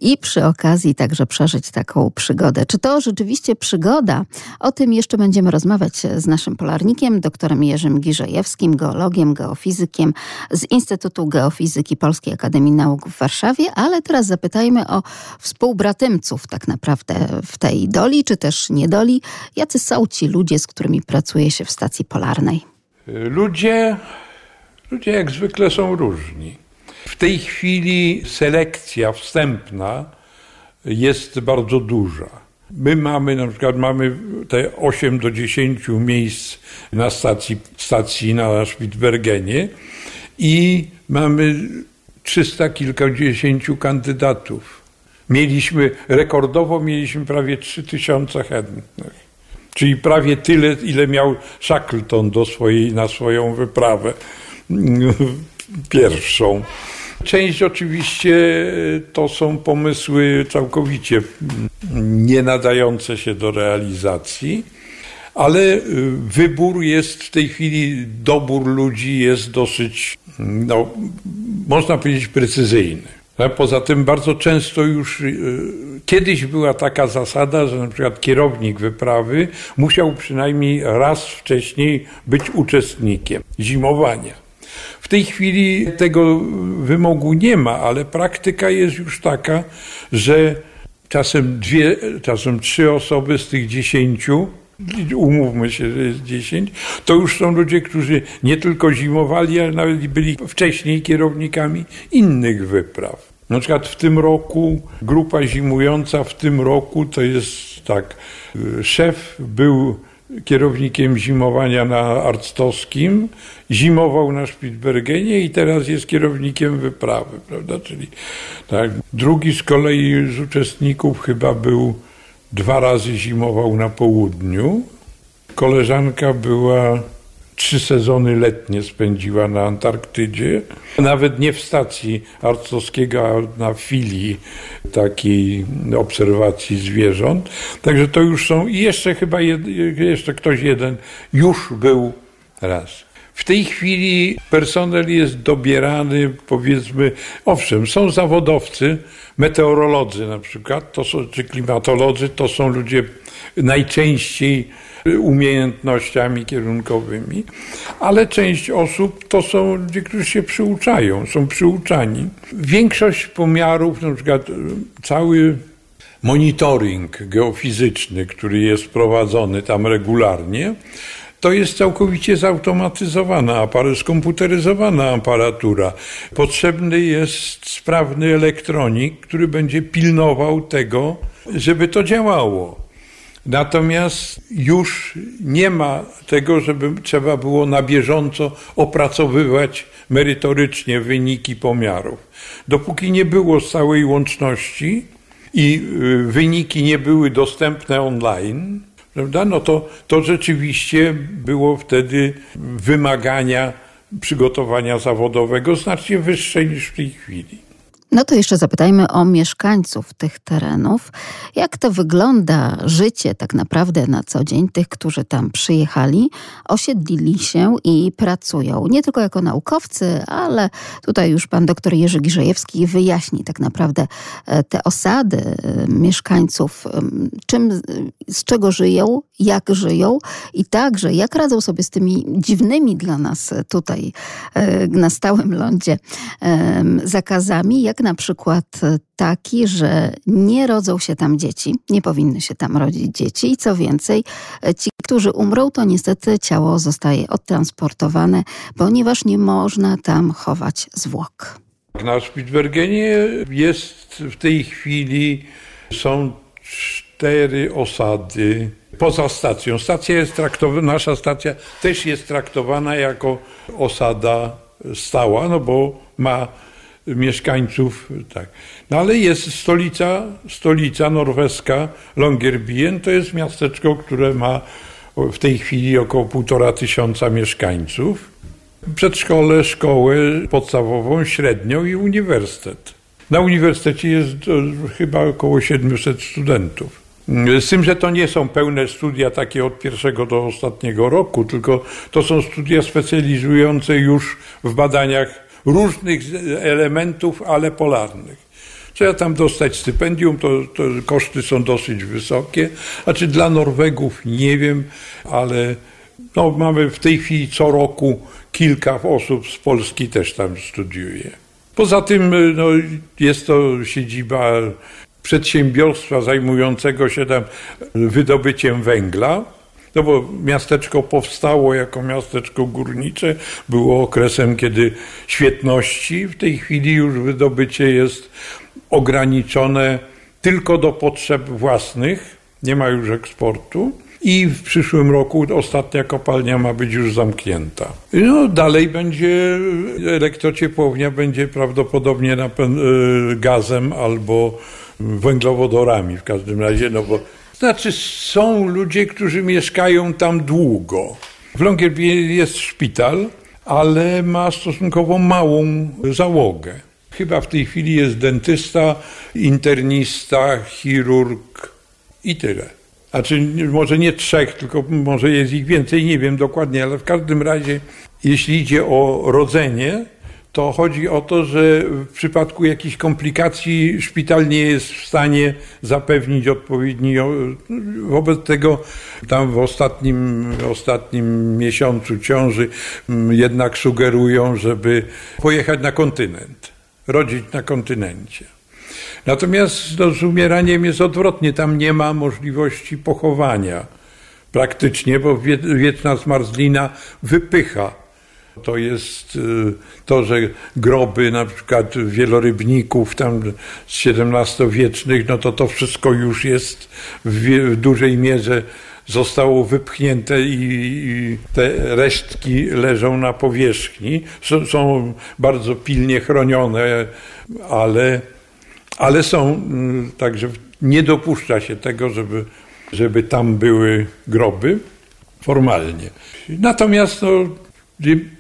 Speaker 2: i przy okazji także przeżyć taką przygodę. Czy to rzeczywiście przygoda? O tym jeszcze będziemy rozmawiać z naszym polarnikiem, doktorem Jerzym Giżejewskim, geologiem, geofizykiem z Instytutu Geofizyki Polskiej Akademii Akademii Nauk w Warszawie, ale teraz zapytajmy o współbratymców tak naprawdę w tej doli, czy też niedoli. Jacy są ci ludzie, z którymi pracuje się w stacji polarnej?
Speaker 3: Ludzie, ludzie jak zwykle są różni. W tej chwili selekcja wstępna jest bardzo duża. My mamy na przykład mamy te 8 do 10 miejsc na stacji, stacji na Spitsbergenie i mamy trzysta kilkadziesięciu kandydatów. Mieliśmy, rekordowo mieliśmy prawie trzy tysiące chętnych. Czyli prawie tyle, ile miał Shackleton do swojej, na swoją wyprawę pierwszą. Część oczywiście to są pomysły całkowicie nie nadające się do realizacji, ale wybór jest w tej chwili, dobór ludzi jest dosyć no, można powiedzieć, precyzyjny. Poza tym bardzo często już y, kiedyś była taka zasada, że na przykład kierownik wyprawy musiał przynajmniej raz wcześniej być uczestnikiem zimowania. W tej chwili tego wymogu nie ma, ale praktyka jest już taka, że czasem dwie, czasem trzy osoby z tych dziesięciu umówmy się, że jest 10, to już są ludzie, którzy nie tylko zimowali, ale nawet byli wcześniej kierownikami innych wypraw. Na przykład w tym roku, grupa zimująca w tym roku to jest tak, szef był kierownikiem zimowania na Arctowskim, zimował na Spitsbergenie i teraz jest kierownikiem wyprawy, prawda? Czyli tak. Drugi z kolei z uczestników chyba był dwa razy zimował na południu. Koleżanka była trzy sezony letnie spędziła na Antarktydzie. Nawet nie w stacji arcowskiego, a na filii takiej obserwacji zwierząt. Także to już są i jeszcze chyba jed, jeszcze ktoś jeden już był raz. W tej chwili personel jest dobierany, powiedzmy, owszem, są zawodowcy, meteorolodzy na przykład, to są, czy klimatolodzy, to są ludzie najczęściej umiejętnościami kierunkowymi, ale część osób to są ludzie, którzy się przyuczają, są przyuczani. Większość pomiarów, na przykład cały monitoring geofizyczny, który jest prowadzony tam regularnie, to jest całkowicie zautomatyzowana, skomputeryzowana aparatura. Potrzebny jest sprawny elektronik, który będzie pilnował tego, żeby to działało. Natomiast już nie ma tego, żeby trzeba było na bieżąco opracowywać merytorycznie wyniki pomiarów. Dopóki nie było całej łączności i y, wyniki nie były dostępne online, prawda, no to, to rzeczywiście było wtedy wymagania przygotowania zawodowego znacznie wyższe niż w tej chwili.
Speaker 2: No to jeszcze zapytajmy o mieszkańców tych terenów. Jak to wygląda życie tak naprawdę na co dzień tych, którzy tam przyjechali, osiedlili się i pracują? Nie tylko jako naukowcy, ale tutaj już pan doktor Jerzy Giżejewski wyjaśni tak naprawdę e, te osady e, mieszkańców, czym, z czego żyją, jak żyją i także jak radzą sobie z tymi dziwnymi dla nas tutaj e, na stałym lądzie zakazami, jak na przykład taki, że nie rodzą się tam dzieci, nie powinny się tam rodzić dzieci i co więcej, ci, którzy umrą, to niestety ciało zostaje odtransportowane, ponieważ nie można tam chować zwłok.
Speaker 3: Na Spitsbergenie jest w tej chwili, są cztery osady poza stacją. Stacja jest traktowana, nasza stacja też jest traktowana jako osada stała, no bo ma mieszkańców, tak. No ale jest stolica, stolica norweska Longyearbyen, to jest miasteczko, które ma w tej chwili około półtora tysiąca mieszkańców. Przedszkole, szkołę podstawową, średnią i uniwersytet. Na uniwersytecie jest chyba około 700 studentów. Z tym, że to nie są pełne studia takie od pierwszego do ostatniego roku, tylko to są studia specjalizujące już w badaniach różnych elementów, ale polarnych. Trzeba tam dostać stypendium, to, to, koszty są dosyć wysokie. Znaczy dla Norwegów nie wiem, ale no, mamy w tej chwili co roku kilka osób z Polski też tam studiuje. Poza tym no, jest to siedziba przedsiębiorstwa zajmującego się tam wydobyciem węgla. No bo miasteczko powstało jako miasteczko górnicze, było okresem, kiedy świetności, w tej chwili już wydobycie jest ograniczone tylko do potrzeb własnych, nie ma już eksportu. I w przyszłym roku ostatnia kopalnia ma być już zamknięta. No, dalej będzie elektrociepłownia będzie prawdopodobnie napę- gazem albo węglowodorami w każdym razie, no bo znaczy, są ludzie, którzy mieszkają tam długo. W Longyearbyen jest szpital, ale ma stosunkowo małą załogę. Chyba w tej chwili jest dentysta, internista, chirurg i tyle. Znaczy, może nie trzech, tylko może jest ich więcej, nie wiem dokładnie, ale w każdym razie, jeśli idzie o rodzenie, to chodzi o to, że w przypadku jakichś komplikacji szpital nie jest w stanie zapewnić odpowiedni. Wobec tego tam w ostatnim, ostatnim miesiącu ciąży mm, jednak sugerują, żeby pojechać na kontynent, rodzić na kontynencie. Natomiast no, z umieraniem jest odwrotnie, tam nie ma możliwości pochowania praktycznie, bo wieczna zmarzlina wypycha to jest y, to, że groby na przykład wielorybników tam z XVII-wiecznych, no to to wszystko już jest w, dużej mierze zostało wypchnięte i, te resztki leżą na powierzchni. Są, są bardzo pilnie chronione, ale, ale są, mm, także nie dopuszcza się tego, żeby, żeby tam były groby formalnie. Natomiast no,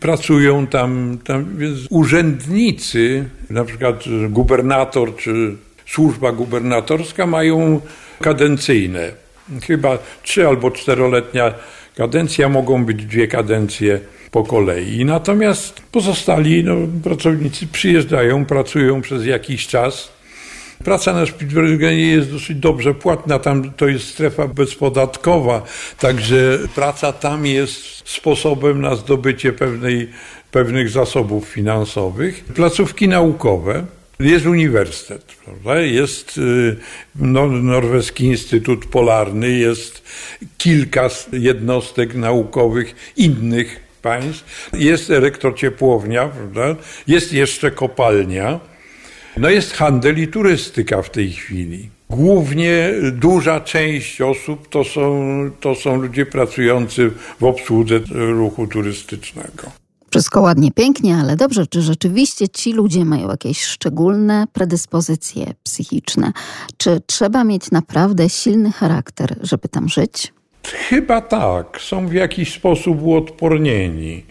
Speaker 3: pracują tam, tam urzędnicy, na przykład gubernator czy służba gubernatorska mają kadencyjne. Chyba trzy albo czteroletnia kadencja, mogą być dwie kadencje po kolei. Natomiast pozostali no, pracownicy przyjeżdżają, pracują przez jakiś czas. Praca na Spitsbergenie jest dosyć dobrze płatna, tam to jest strefa bezpodatkowa, także praca tam jest sposobem na zdobycie pewnej, pewnych zasobów finansowych. Placówki naukowe, jest uniwersytet, prawda? jest y, no, Norweski Instytut Polarny, jest kilka jednostek naukowych innych państw, jest elektrociepłownia, prawda? jest jeszcze kopalnia, no jest handel i turystyka w tej chwili. Głównie duża część osób to są, to są ludzie pracujący w obsłudze ruchu turystycznego.
Speaker 2: Wszystko ładnie, pięknie, ale dobrze, czy rzeczywiście ci ludzie mają jakieś szczególne predyspozycje psychiczne? Czy trzeba mieć naprawdę silny charakter, żeby tam żyć?
Speaker 3: Chyba tak. Są w jakiś sposób uodpornieni.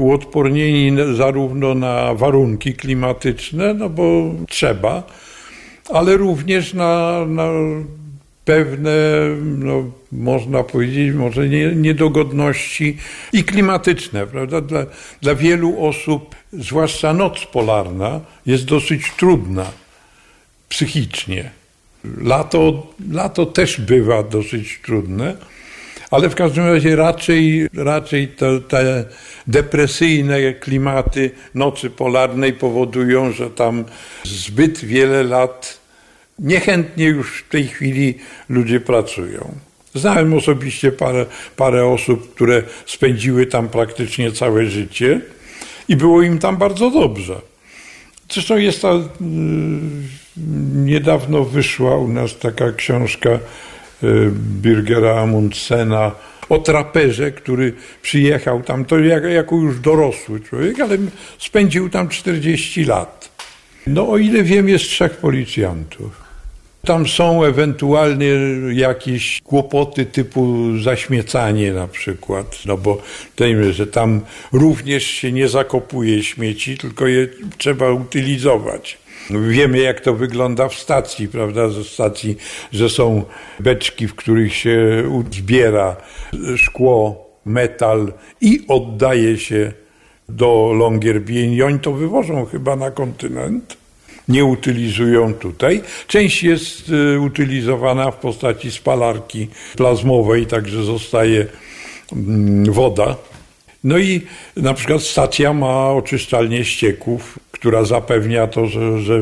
Speaker 3: Uodpornieni zarówno na warunki klimatyczne, no bo trzeba, ale również na, na pewne, no, można powiedzieć, może nie, niedogodności i klimatyczne. Prawda? Dla, dla wielu osób, zwłaszcza noc polarna, jest dosyć trudna psychicznie. Lato, lato też bywa dosyć trudne, ale w każdym razie raczej, raczej te, te depresyjne klimaty nocy polarnej powodują, że tam zbyt wiele lat niechętnie już w tej chwili ludzie pracują. Znałem osobiście parę, parę osób, które spędziły tam praktycznie całe życie i było im tam bardzo dobrze. Zresztą jest ta, y, niedawno wyszła u nas taka książka Birgera Amundsena o traperze, który przyjechał tam, to jak, jako już dorosły człowiek, ale spędził tam 40 lat. No o ile wiem, jest trzech policjantów. Tam są ewentualnie jakieś kłopoty typu zaśmiecanie na przykład, no bo tym, że tam również się nie zakopuje śmieci, tylko je trzeba utylizować. Wiemy, jak to wygląda w stacji, prawda? Ze stacji, że są beczki, w których się zbiera szkło, metal i oddaje się do Longyearbyen i oni to wywożą chyba na kontynent nie utylizują tutaj. Część jest y, utylizowana w postaci spalarki plazmowej, także zostaje mm, woda. No i na przykład stacja ma oczyszczalnię ścieków, która zapewnia to, że, że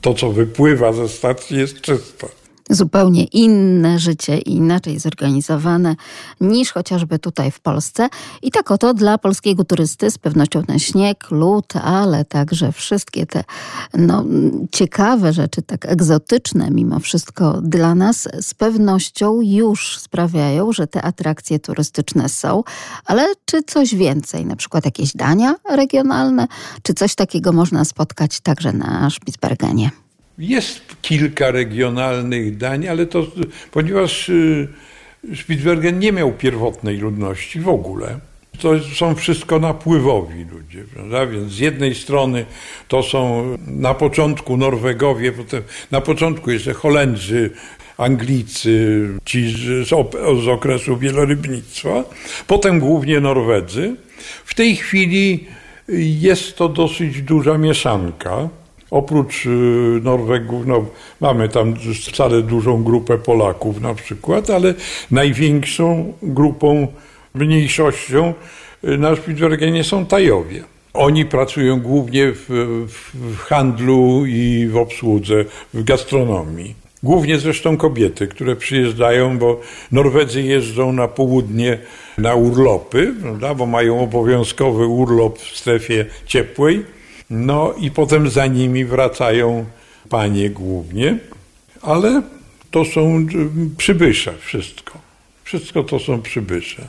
Speaker 3: to, co wypływa ze stacji jest czyste
Speaker 2: zupełnie inne życie i inaczej zorganizowane niż chociażby tutaj w Polsce. I tak oto dla polskiego turysty z pewnością ten śnieg, lód, ale także wszystkie te no, ciekawe rzeczy, tak egzotyczne mimo wszystko dla nas, z pewnością już sprawiają, że te atrakcje turystyczne są. Ale czy coś więcej, na przykład jakieś dania regionalne, czy coś takiego można spotkać także na Spitsbergenie?
Speaker 3: Jest kilka regionalnych dań, ale to ponieważ y, Spitsbergen nie miał pierwotnej ludności w ogóle. To są wszystko napływowi ludzie, prawda? Więc z jednej strony to są na początku Norwegowie, potem na początku jeszcze Holendrzy, Anglicy, ci z, z okresu wielorybnictwa, potem głównie Norwedzy. W tej chwili jest to dosyć duża mieszanka. Oprócz y, Norwegów, no, mamy tam wcale dużą grupę Polaków na przykład, ale największą grupą, mniejszością y, na Spitsbergenie są Tajowie. Oni pracują głównie w, w, handlu i w obsłudze, w gastronomii. Głównie zresztą kobiety, które przyjeżdżają, bo Norwedzy jeżdżą na południe na urlopy, prawda, bo mają obowiązkowy urlop w strefie ciepłej no i potem za nimi wracają panie głównie, ale to są przybysze wszystko. Wszystko to są przybysze.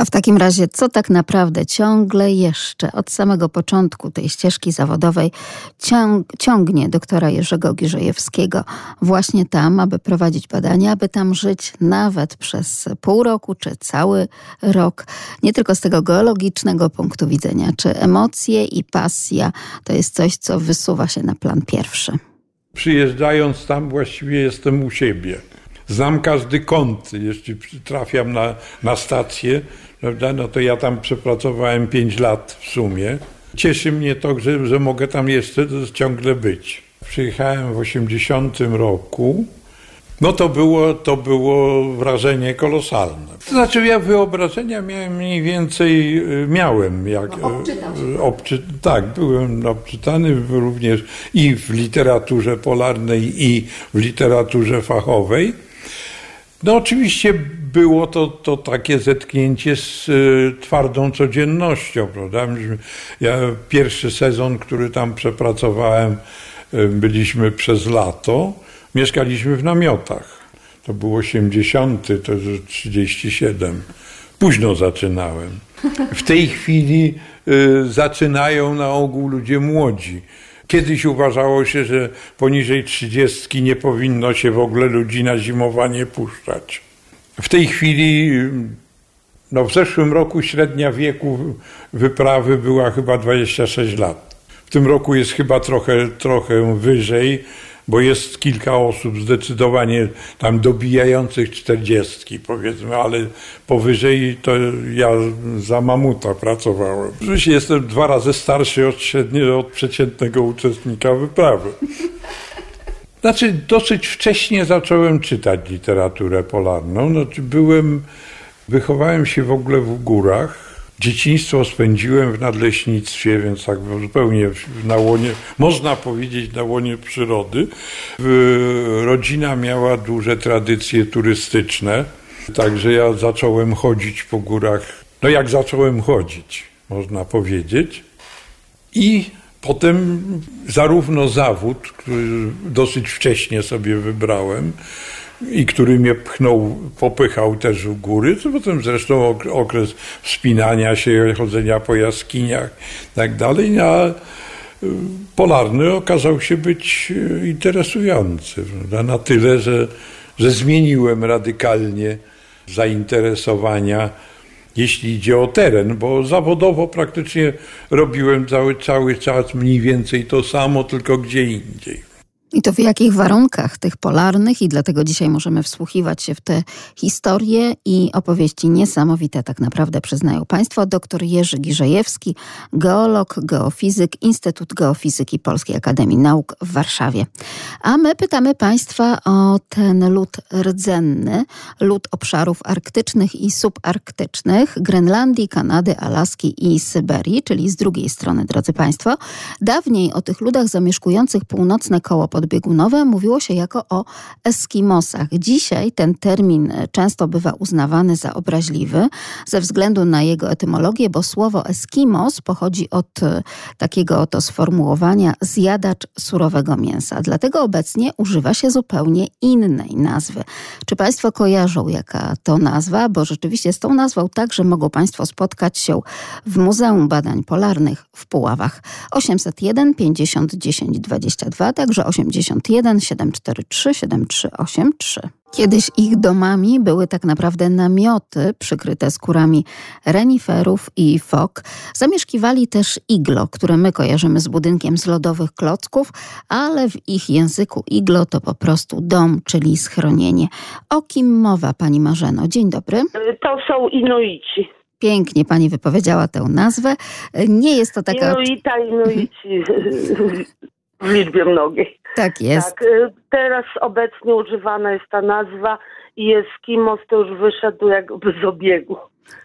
Speaker 2: A w takim razie, co tak naprawdę ciągle jeszcze od samego początku tej ścieżki zawodowej ciąg, ciągnie doktora Jerzego Giżejewskiego właśnie tam, aby prowadzić badania, aby tam żyć nawet przez pół roku czy cały rok, nie tylko z tego geologicznego punktu widzenia, czy emocje i pasja to jest coś, co wysuwa się na plan pierwszy.
Speaker 3: Przyjeżdżając tam, właściwie jestem u siebie. Znam każdy kąt, jeśli trafiam na, na stację, prawda, no to ja tam przepracowałem 5 lat w sumie. Cieszy mnie to, że, że mogę tam jeszcze ciągle być. Przyjechałem w 80 roku. No to było, to było wrażenie kolosalne. To znaczy ja wyobrażenia miałem mniej więcej, y, miałem. Jak,
Speaker 2: no,
Speaker 3: y, obczy, tak, byłem obczytany również i w literaturze polarnej i w literaturze fachowej. No oczywiście było to, to takie zetknięcie z y, twardą codziennością, prawda? Ja pierwszy sezon, który tam przepracowałem, y, byliśmy przez lato, mieszkaliśmy w namiotach. To był 80, to już 37. Późno zaczynałem. W tej chwili y, zaczynają na ogół ludzie młodzi. Kiedyś uważało się, że poniżej trzydziestki nie powinno się w ogóle ludzi na zimowanie puszczać. W tej chwili, no w zeszłym roku średnia wieku wyprawy była chyba 26 lat. W tym roku jest chyba trochę, trochę wyżej, bo jest kilka osób zdecydowanie tam dobijających czterdziestki, powiedzmy, ale powyżej to ja za mamuta pracowałem. Oczywiście jestem dwa razy starszy od, średnio, od przeciętnego uczestnika wyprawy. Znaczy, dosyć wcześnie zacząłem czytać literaturę polarną. Znaczy, byłem, wychowałem się w ogóle w górach Dzieciństwo spędziłem w nadleśnictwie, więc tak zupełnie na łonie, można powiedzieć na łonie przyrody. Rodzina miała duże tradycje turystyczne, także ja zacząłem chodzić po górach, no jak zacząłem chodzić, można powiedzieć. I potem zarówno zawód, który dosyć wcześnie sobie wybrałem, i który mnie pchnął, popychał też w góry, to potem zresztą okres wspinania się, chodzenia po jaskiniach i tak dalej, a y, polarny okazał się być y, interesujący, prawda? na tyle, że, że zmieniłem radykalnie zainteresowania, jeśli idzie o teren, bo zawodowo praktycznie robiłem cały, cały czas mniej więcej to samo, tylko gdzie indziej.
Speaker 2: I to w jakich warunkach tych polarnych, i dlatego dzisiaj możemy wsłuchiwać się w te historie i opowieści niesamowite, tak naprawdę przyznają Państwo. Dr Jerzy Giżejewski, geolog, geofizyk, Instytut Geofizyki Polskiej Akademii Nauk w Warszawie. A my pytamy Państwa o ten lód rdzenny, lód obszarów arktycznych i subarktycznych, Grenlandii, Kanady, Alaski i Syberii, czyli z drugiej strony, drodzy Państwo. Dawniej o tych ludach zamieszkujących północne koło podbiegunowe mówiło się jako o Eskimosach. Dzisiaj ten termin często bywa uznawany za obraźliwy ze względu na jego etymologię, bo słowo Eskimos pochodzi od e, takiego oto sformułowania zjadacz surowego mięsa. Dlatego obecnie używa się zupełnie innej nazwy. Czy Państwo kojarzą, jaka to nazwa? Bo rzeczywiście z tą nazwą także mogą Państwo spotkać się w Muzeum Badań Polarnych w Puławach. 801 50 10 22, także 8 81 743 7383. Kiedyś ich domami były tak naprawdę namioty przykryte skórami reniferów i fok. Zamieszkiwali też iglo, które my kojarzymy z budynkiem z lodowych klocków, ale w ich języku iglo to po prostu dom, czyli schronienie. O kim mowa, pani Marzeno? Dzień dobry.
Speaker 11: To są Inuici.
Speaker 2: Pięknie pani wypowiedziała tę nazwę. Nie jest to taka...
Speaker 11: Inuita, Inuici. w liczbie mnogiej.
Speaker 2: Tak jest. Tak,
Speaker 11: y, teraz obecnie używana jest ta nazwa i Eskimos to już wyszedł jakby z obiegu.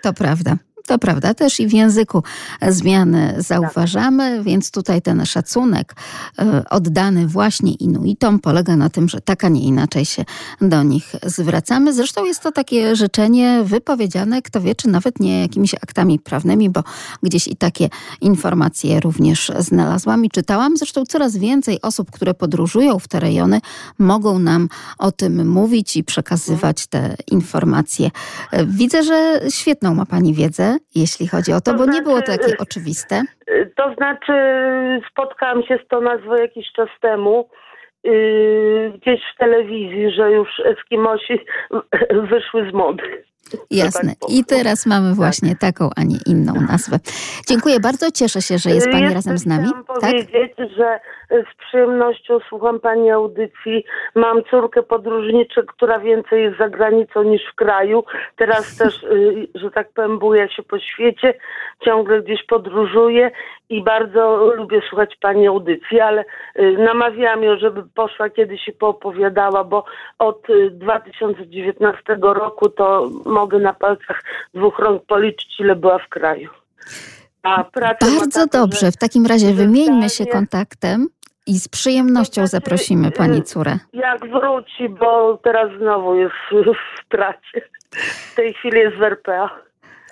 Speaker 2: To prawda. To prawda, też i w języku zmiany zauważamy, więc tutaj ten szacunek e, oddany właśnie Inuitom polega na tym, że tak, a nie inaczej się do nich zwracamy. Zresztą jest to takie życzenie wypowiedziane, kto wie, czy nawet nie jakimiś aktami prawnymi, bo gdzieś i takie informacje również znalazłam i czytałam. Zresztą coraz więcej osób, które podróżują w te rejony, mogą nam o tym mówić i przekazywać te informacje. E, widzę, że świetną ma Pani wiedzę, jeśli chodzi o to,
Speaker 11: To
Speaker 2: bo nie było to
Speaker 11: znaczy,
Speaker 2: takie oczywiste.
Speaker 11: To znaczy, spotkałam się z tą nazwą jakiś czas temu, yy, gdzieś w telewizji, że już Eskimosi wyszły z mody.
Speaker 2: Jasne. I teraz mamy właśnie taką, a nie inną nazwę. Dziękuję bardzo. Cieszę się, że jest Pani
Speaker 11: Jeszcze
Speaker 2: razem z nami.
Speaker 11: Chciałam
Speaker 2: Tak?
Speaker 11: powiedzieć, że z przyjemnością słucham Pani audycji. Mam córkę podróżniczę, która więcej jest za granicą niż w kraju. Teraz też, y, że tak powiem, buja się po świecie. Ciągle gdzieś podróżuję i bardzo lubię słuchać Pani audycji, ale y, namawiałam ją, żeby poszła kiedyś i poopowiadała, bo od y, 2019 roku to mogę na palcach dwóch rąk policzyć, ile była w kraju.
Speaker 2: Bardzo
Speaker 11: taką,
Speaker 2: dobrze. W takim razie wymieńmy się kontaktem i z przyjemnością zaprosimy Pani córę.
Speaker 11: Jak wróci, bo teraz znowu jest w pracy. W tej chwili jest w RPA.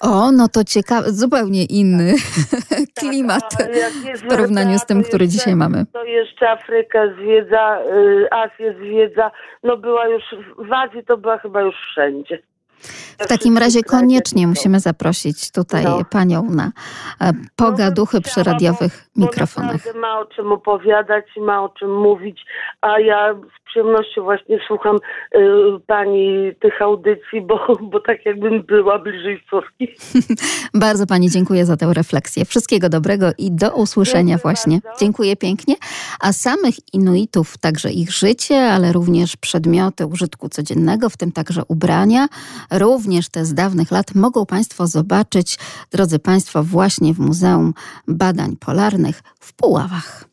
Speaker 2: O, no to ciekawe, zupełnie inny klimat
Speaker 11: Tak, jest
Speaker 2: w porównaniu z tym, który
Speaker 11: jeszcze-
Speaker 2: dzisiaj mamy.
Speaker 11: To jeszcze Afrykę zwiedza, y, Azję zwiedza. No była już, w Azji to była chyba już wszędzie.
Speaker 2: W takim razie koniecznie musimy zaprosić tutaj
Speaker 11: No.
Speaker 2: Panią na e, pogaduchy przy radiowych mikrofonach.
Speaker 11: ma o czym opowiadać, ma o czym mówić, a ja z przyjemnością właśnie słucham y, pani tych audycji, bo, bo tak jakbym była bliżej córki.
Speaker 2: Bardzo Pani dziękuję za tę refleksję. Wszystkiego dobrego i do usłyszenia właśnie. Dziękuję pięknie. A samych Inuitów, także ich życie, ale również przedmioty użytku codziennego, w tym także ubrania, również te z dawnych lat mogą Państwo zobaczyć, drodzy Państwo, właśnie w Muzeum Badań Polarnych w Puławach.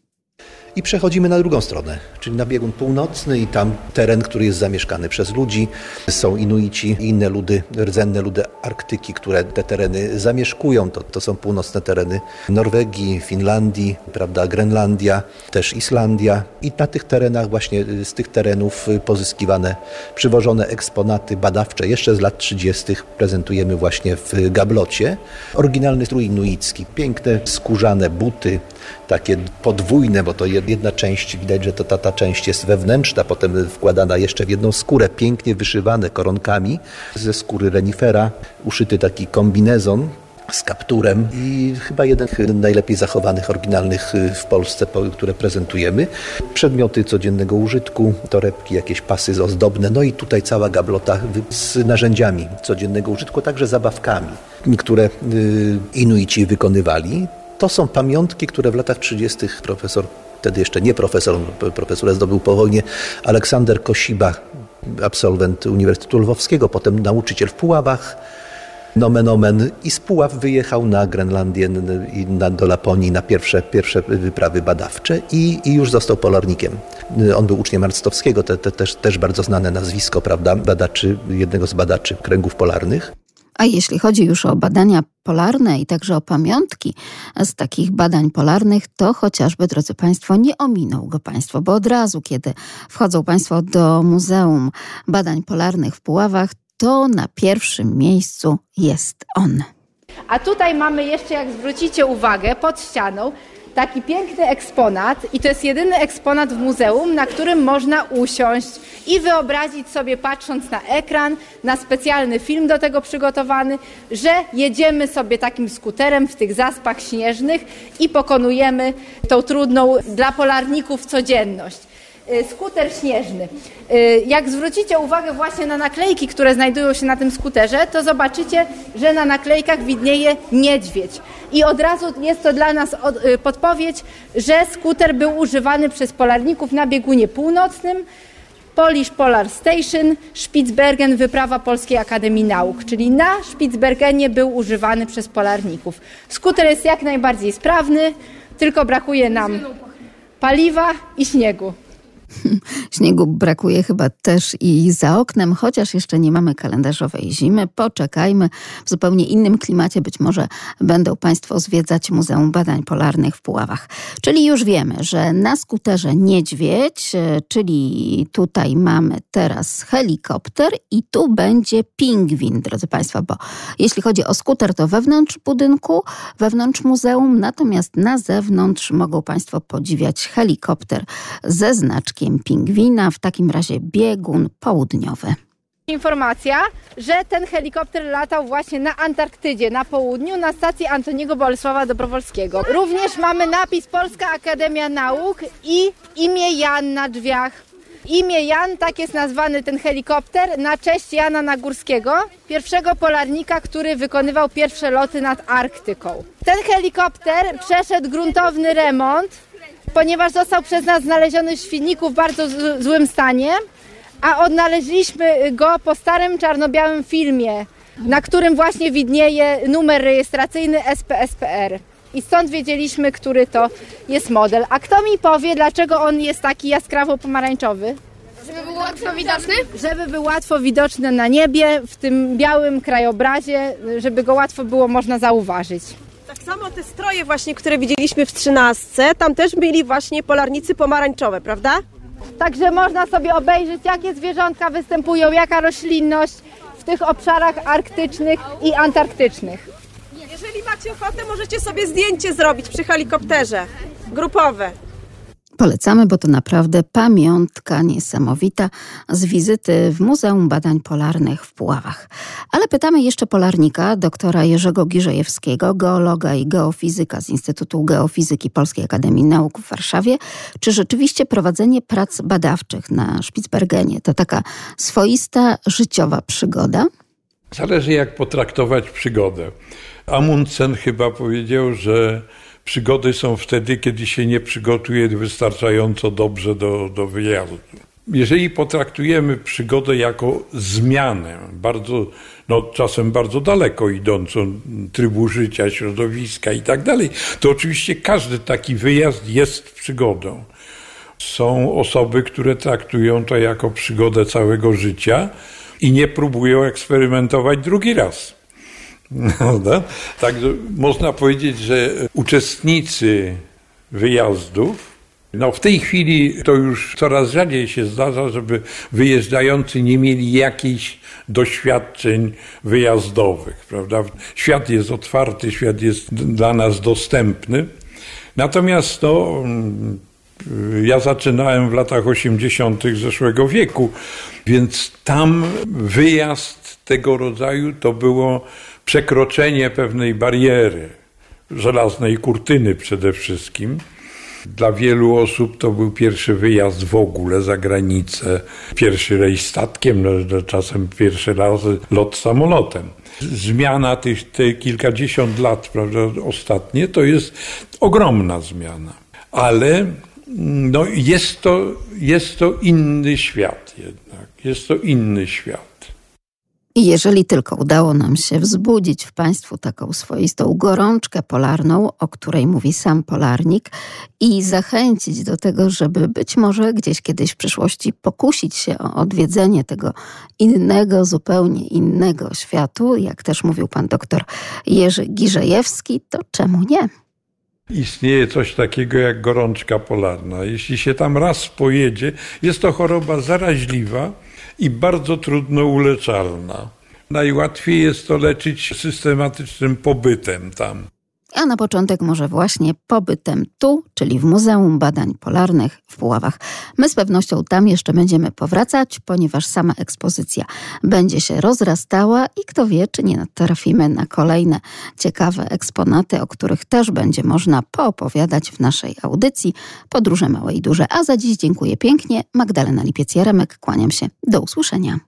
Speaker 6: I przechodzimy na drugą stronę, czyli na biegun północny i tam teren, który jest zamieszkany przez ludzi. Są Inuici i inne ludy, rdzenne ludy Arktyki, które te tereny zamieszkują. To, to są północne tereny Norwegii, Finlandii, prawda, Grenlandia, też Islandia. I na tych terenach, właśnie y, z tych terenów y, pozyskiwane, przywożone eksponaty badawcze jeszcze z lat 30. prezentujemy właśnie w gablocie. Oryginalny strój inuicki, piękne skórzane buty, takie podwójne, bo to jedna część, widać, że to ta, ta część jest wewnętrzna, potem wkładana jeszcze w jedną skórę, pięknie wyszywane koronkami ze skóry renifera, uszyty taki kombinezon z kapturem i chyba jeden z najlepiej zachowanych, oryginalnych y, w Polsce, po- które prezentujemy. Przedmioty codziennego użytku, torebki, jakieś pasy ozdobne, no i tutaj cała gablota z narzędziami codziennego użytku, także zabawkami, które y, Inuici wykonywali. To są pamiątki, które w latach 30. profesor, wtedy jeszcze nie profesor, profesurę zdobył po wojnie, Aleksander Kosiba, absolwent Uniwersytetu Lwowskiego, potem nauczyciel w Puławach, nomen omen, i z Puław wyjechał na Grenlandię i na, do Laponii na pierwsze, pierwsze wyprawy badawcze i, i już został polarnikiem. On był uczniem Arctowskiego, te, te, też, też bardzo znane nazwisko, prawda, badaczy, jednego z badaczy kręgów polarnych.
Speaker 2: A jeśli chodzi już o badania polarne i także o pamiątki z takich badań polarnych, to chociażby, drodzy Państwo, nie ominą go Państwo, bo od razu, kiedy wchodzą Państwo do Muzeum Badań Polarnych w Puławach, to na pierwszym miejscu jest on.
Speaker 7: A tutaj mamy jeszcze, jak zwrócicie uwagę, pod ścianą taki piękny eksponat i to jest jedyny eksponat w muzeum, na którym można usiąść i wyobrazić sobie, patrząc na ekran, na specjalny film do tego przygotowany, że jedziemy sobie takim skuterem w tych zaspach śnieżnych i pokonujemy tą trudną dla polarników codzienność. Y, skuter śnieżny. Y, Jak zwrócicie uwagę właśnie na naklejki, które znajdują się na tym skuterze, to zobaczycie, że na naklejkach widnieje niedźwiedź. I od razu jest to dla nas y, podpowiedź, że skuter był używany przez polarników na biegunie północnym. Polish Polar Station, Spitsbergen, wyprawa Polskiej Akademii Nauk, czyli na Spitsbergenie był używany przez polarników. Skuter jest jak najbardziej sprawny, tylko brakuje nam paliwa i śniegu.
Speaker 2: Śniegu brakuje chyba też i za oknem, chociaż jeszcze nie mamy kalendarzowej zimy. Poczekajmy. W zupełnie innym klimacie być może będą Państwo zwiedzać Muzeum Badań Polarnych w Puławach. Czyli już wiemy, że na skuterze niedźwiedź, e, czyli tutaj mamy teraz helikopter i tu będzie pingwin, drodzy Państwo, bo jeśli chodzi o skuter, to wewnątrz budynku, wewnątrz muzeum, natomiast na zewnątrz mogą Państwo podziwiać helikopter ze pingwina, w takim razie biegun południowy.
Speaker 7: Informacja, że ten helikopter latał właśnie na Antarktydzie, na południu, na stacji Antoniego Bolesława Dobrowolskiego. Również mamy napis Polska Akademia Nauk i imię Jan na drzwiach. Imię Jan, tak jest nazwany ten helikopter, na cześć Jana Nagórskiego, pierwszego polarnika, który wykonywał pierwsze loty nad Arktyką. Ten helikopter przeszedł gruntowny remont, ponieważ został przez nas znaleziony w Świdniku w bardzo złym stanie, a odnaleźliśmy go po starym czarno-białym filmie, na którym właśnie widnieje numer rejestracyjny SPSPR. I stąd wiedzieliśmy, który to jest model. A kto mi powie, dlaczego on jest taki jaskrawo pomarańczowy?
Speaker 12: Żeby był łatwo widoczny?
Speaker 7: Żeby był łatwo widoczny na niebie, w tym białym krajobrazie, żeby go łatwo było można zauważyć.
Speaker 13: Tak samo te stroje właśnie, które widzieliśmy w trzynastce, tam też byli właśnie polarnicy pomarańczowe, prawda?
Speaker 7: Także można sobie obejrzeć, jakie zwierzątka występują, jaka roślinność w tych obszarach arktycznych i antarktycznych.
Speaker 13: Jeżeli macie ochotę, możecie sobie zdjęcie zrobić przy helikopterze. Grupowe.
Speaker 2: Polecamy, bo to naprawdę pamiątka niesamowita z wizyty w Muzeum Badań Polarnych w Puławach. Ale pytamy jeszcze polarnika, doktora Jerzego Giżejewskiego, geologa i geofizyka z Instytutu Geofizyki Polskiej Akademii Nauk w Warszawie, czy rzeczywiście prowadzenie prac badawczych na Spitsbergenie to taka swoista życiowa przygoda?
Speaker 3: Zależy jak potraktować przygodę. Amundsen chyba powiedział, że przygody są wtedy, kiedy się nie przygotuje wystarczająco dobrze do, do wyjazdu. Jeżeli potraktujemy przygodę jako zmianę, bardzo, no czasem bardzo daleko idącą trybu życia, środowiska i tak dalej, to oczywiście każdy taki wyjazd jest przygodą. Są osoby, które traktują to jako przygodę całego życia i nie próbują eksperymentować drugi raz. Prawda? Także można powiedzieć, że uczestnicy wyjazdów, no w tej chwili to już coraz rzadziej się zdarza, żeby wyjeżdżający nie mieli jakichś doświadczeń wyjazdowych, prawda? Świat jest otwarty, świat jest dla nas dostępny. Natomiast no, ja zaczynałem w latach 80. zeszłego wieku, więc tam wyjazd tego rodzaju to było przekroczenie pewnej bariery, żelaznej kurtyny przede wszystkim. Dla wielu osób to był pierwszy wyjazd w ogóle za granicę, pierwszy rejs statkiem, no, czasem pierwszy raz lot samolotem. Zmiana tych, tych kilkadziesiąt lat, prawda, ostatnie, to jest ogromna zmiana. Ale no, jest, to, jest to inny świat jednak. Jest to inny świat.
Speaker 2: I jeżeli tylko udało nam się wzbudzić w Państwu taką swoistą gorączkę polarną, o której mówi sam polarnik, i zachęcić do tego, żeby być może gdzieś kiedyś w przyszłości pokusić się o odwiedzenie tego innego, zupełnie innego światu, jak też mówił pan doktor Jerzy Giżejewski, to czemu nie?
Speaker 3: Istnieje coś takiego jak gorączka polarna. Jeśli się tam raz pojedzie, jest to choroba zaraźliwa i bardzo trudno uleczalna. Najłatwiej jest to leczyć systematycznym pobytem tam.
Speaker 2: A na początek może właśnie pobytem tu, czyli w Muzeum Badań Polarnych w Puławach. My z pewnością tam jeszcze będziemy powracać, ponieważ sama ekspozycja będzie się rozrastała i kto wie, czy nie natrafimy na kolejne ciekawe eksponaty, o których też będzie można poopowiadać w naszej audycji Podróże Małe i Duże. A za dziś dziękuję pięknie. Magdalena Lipiec-Jaremek, kłaniam się. Do usłyszenia.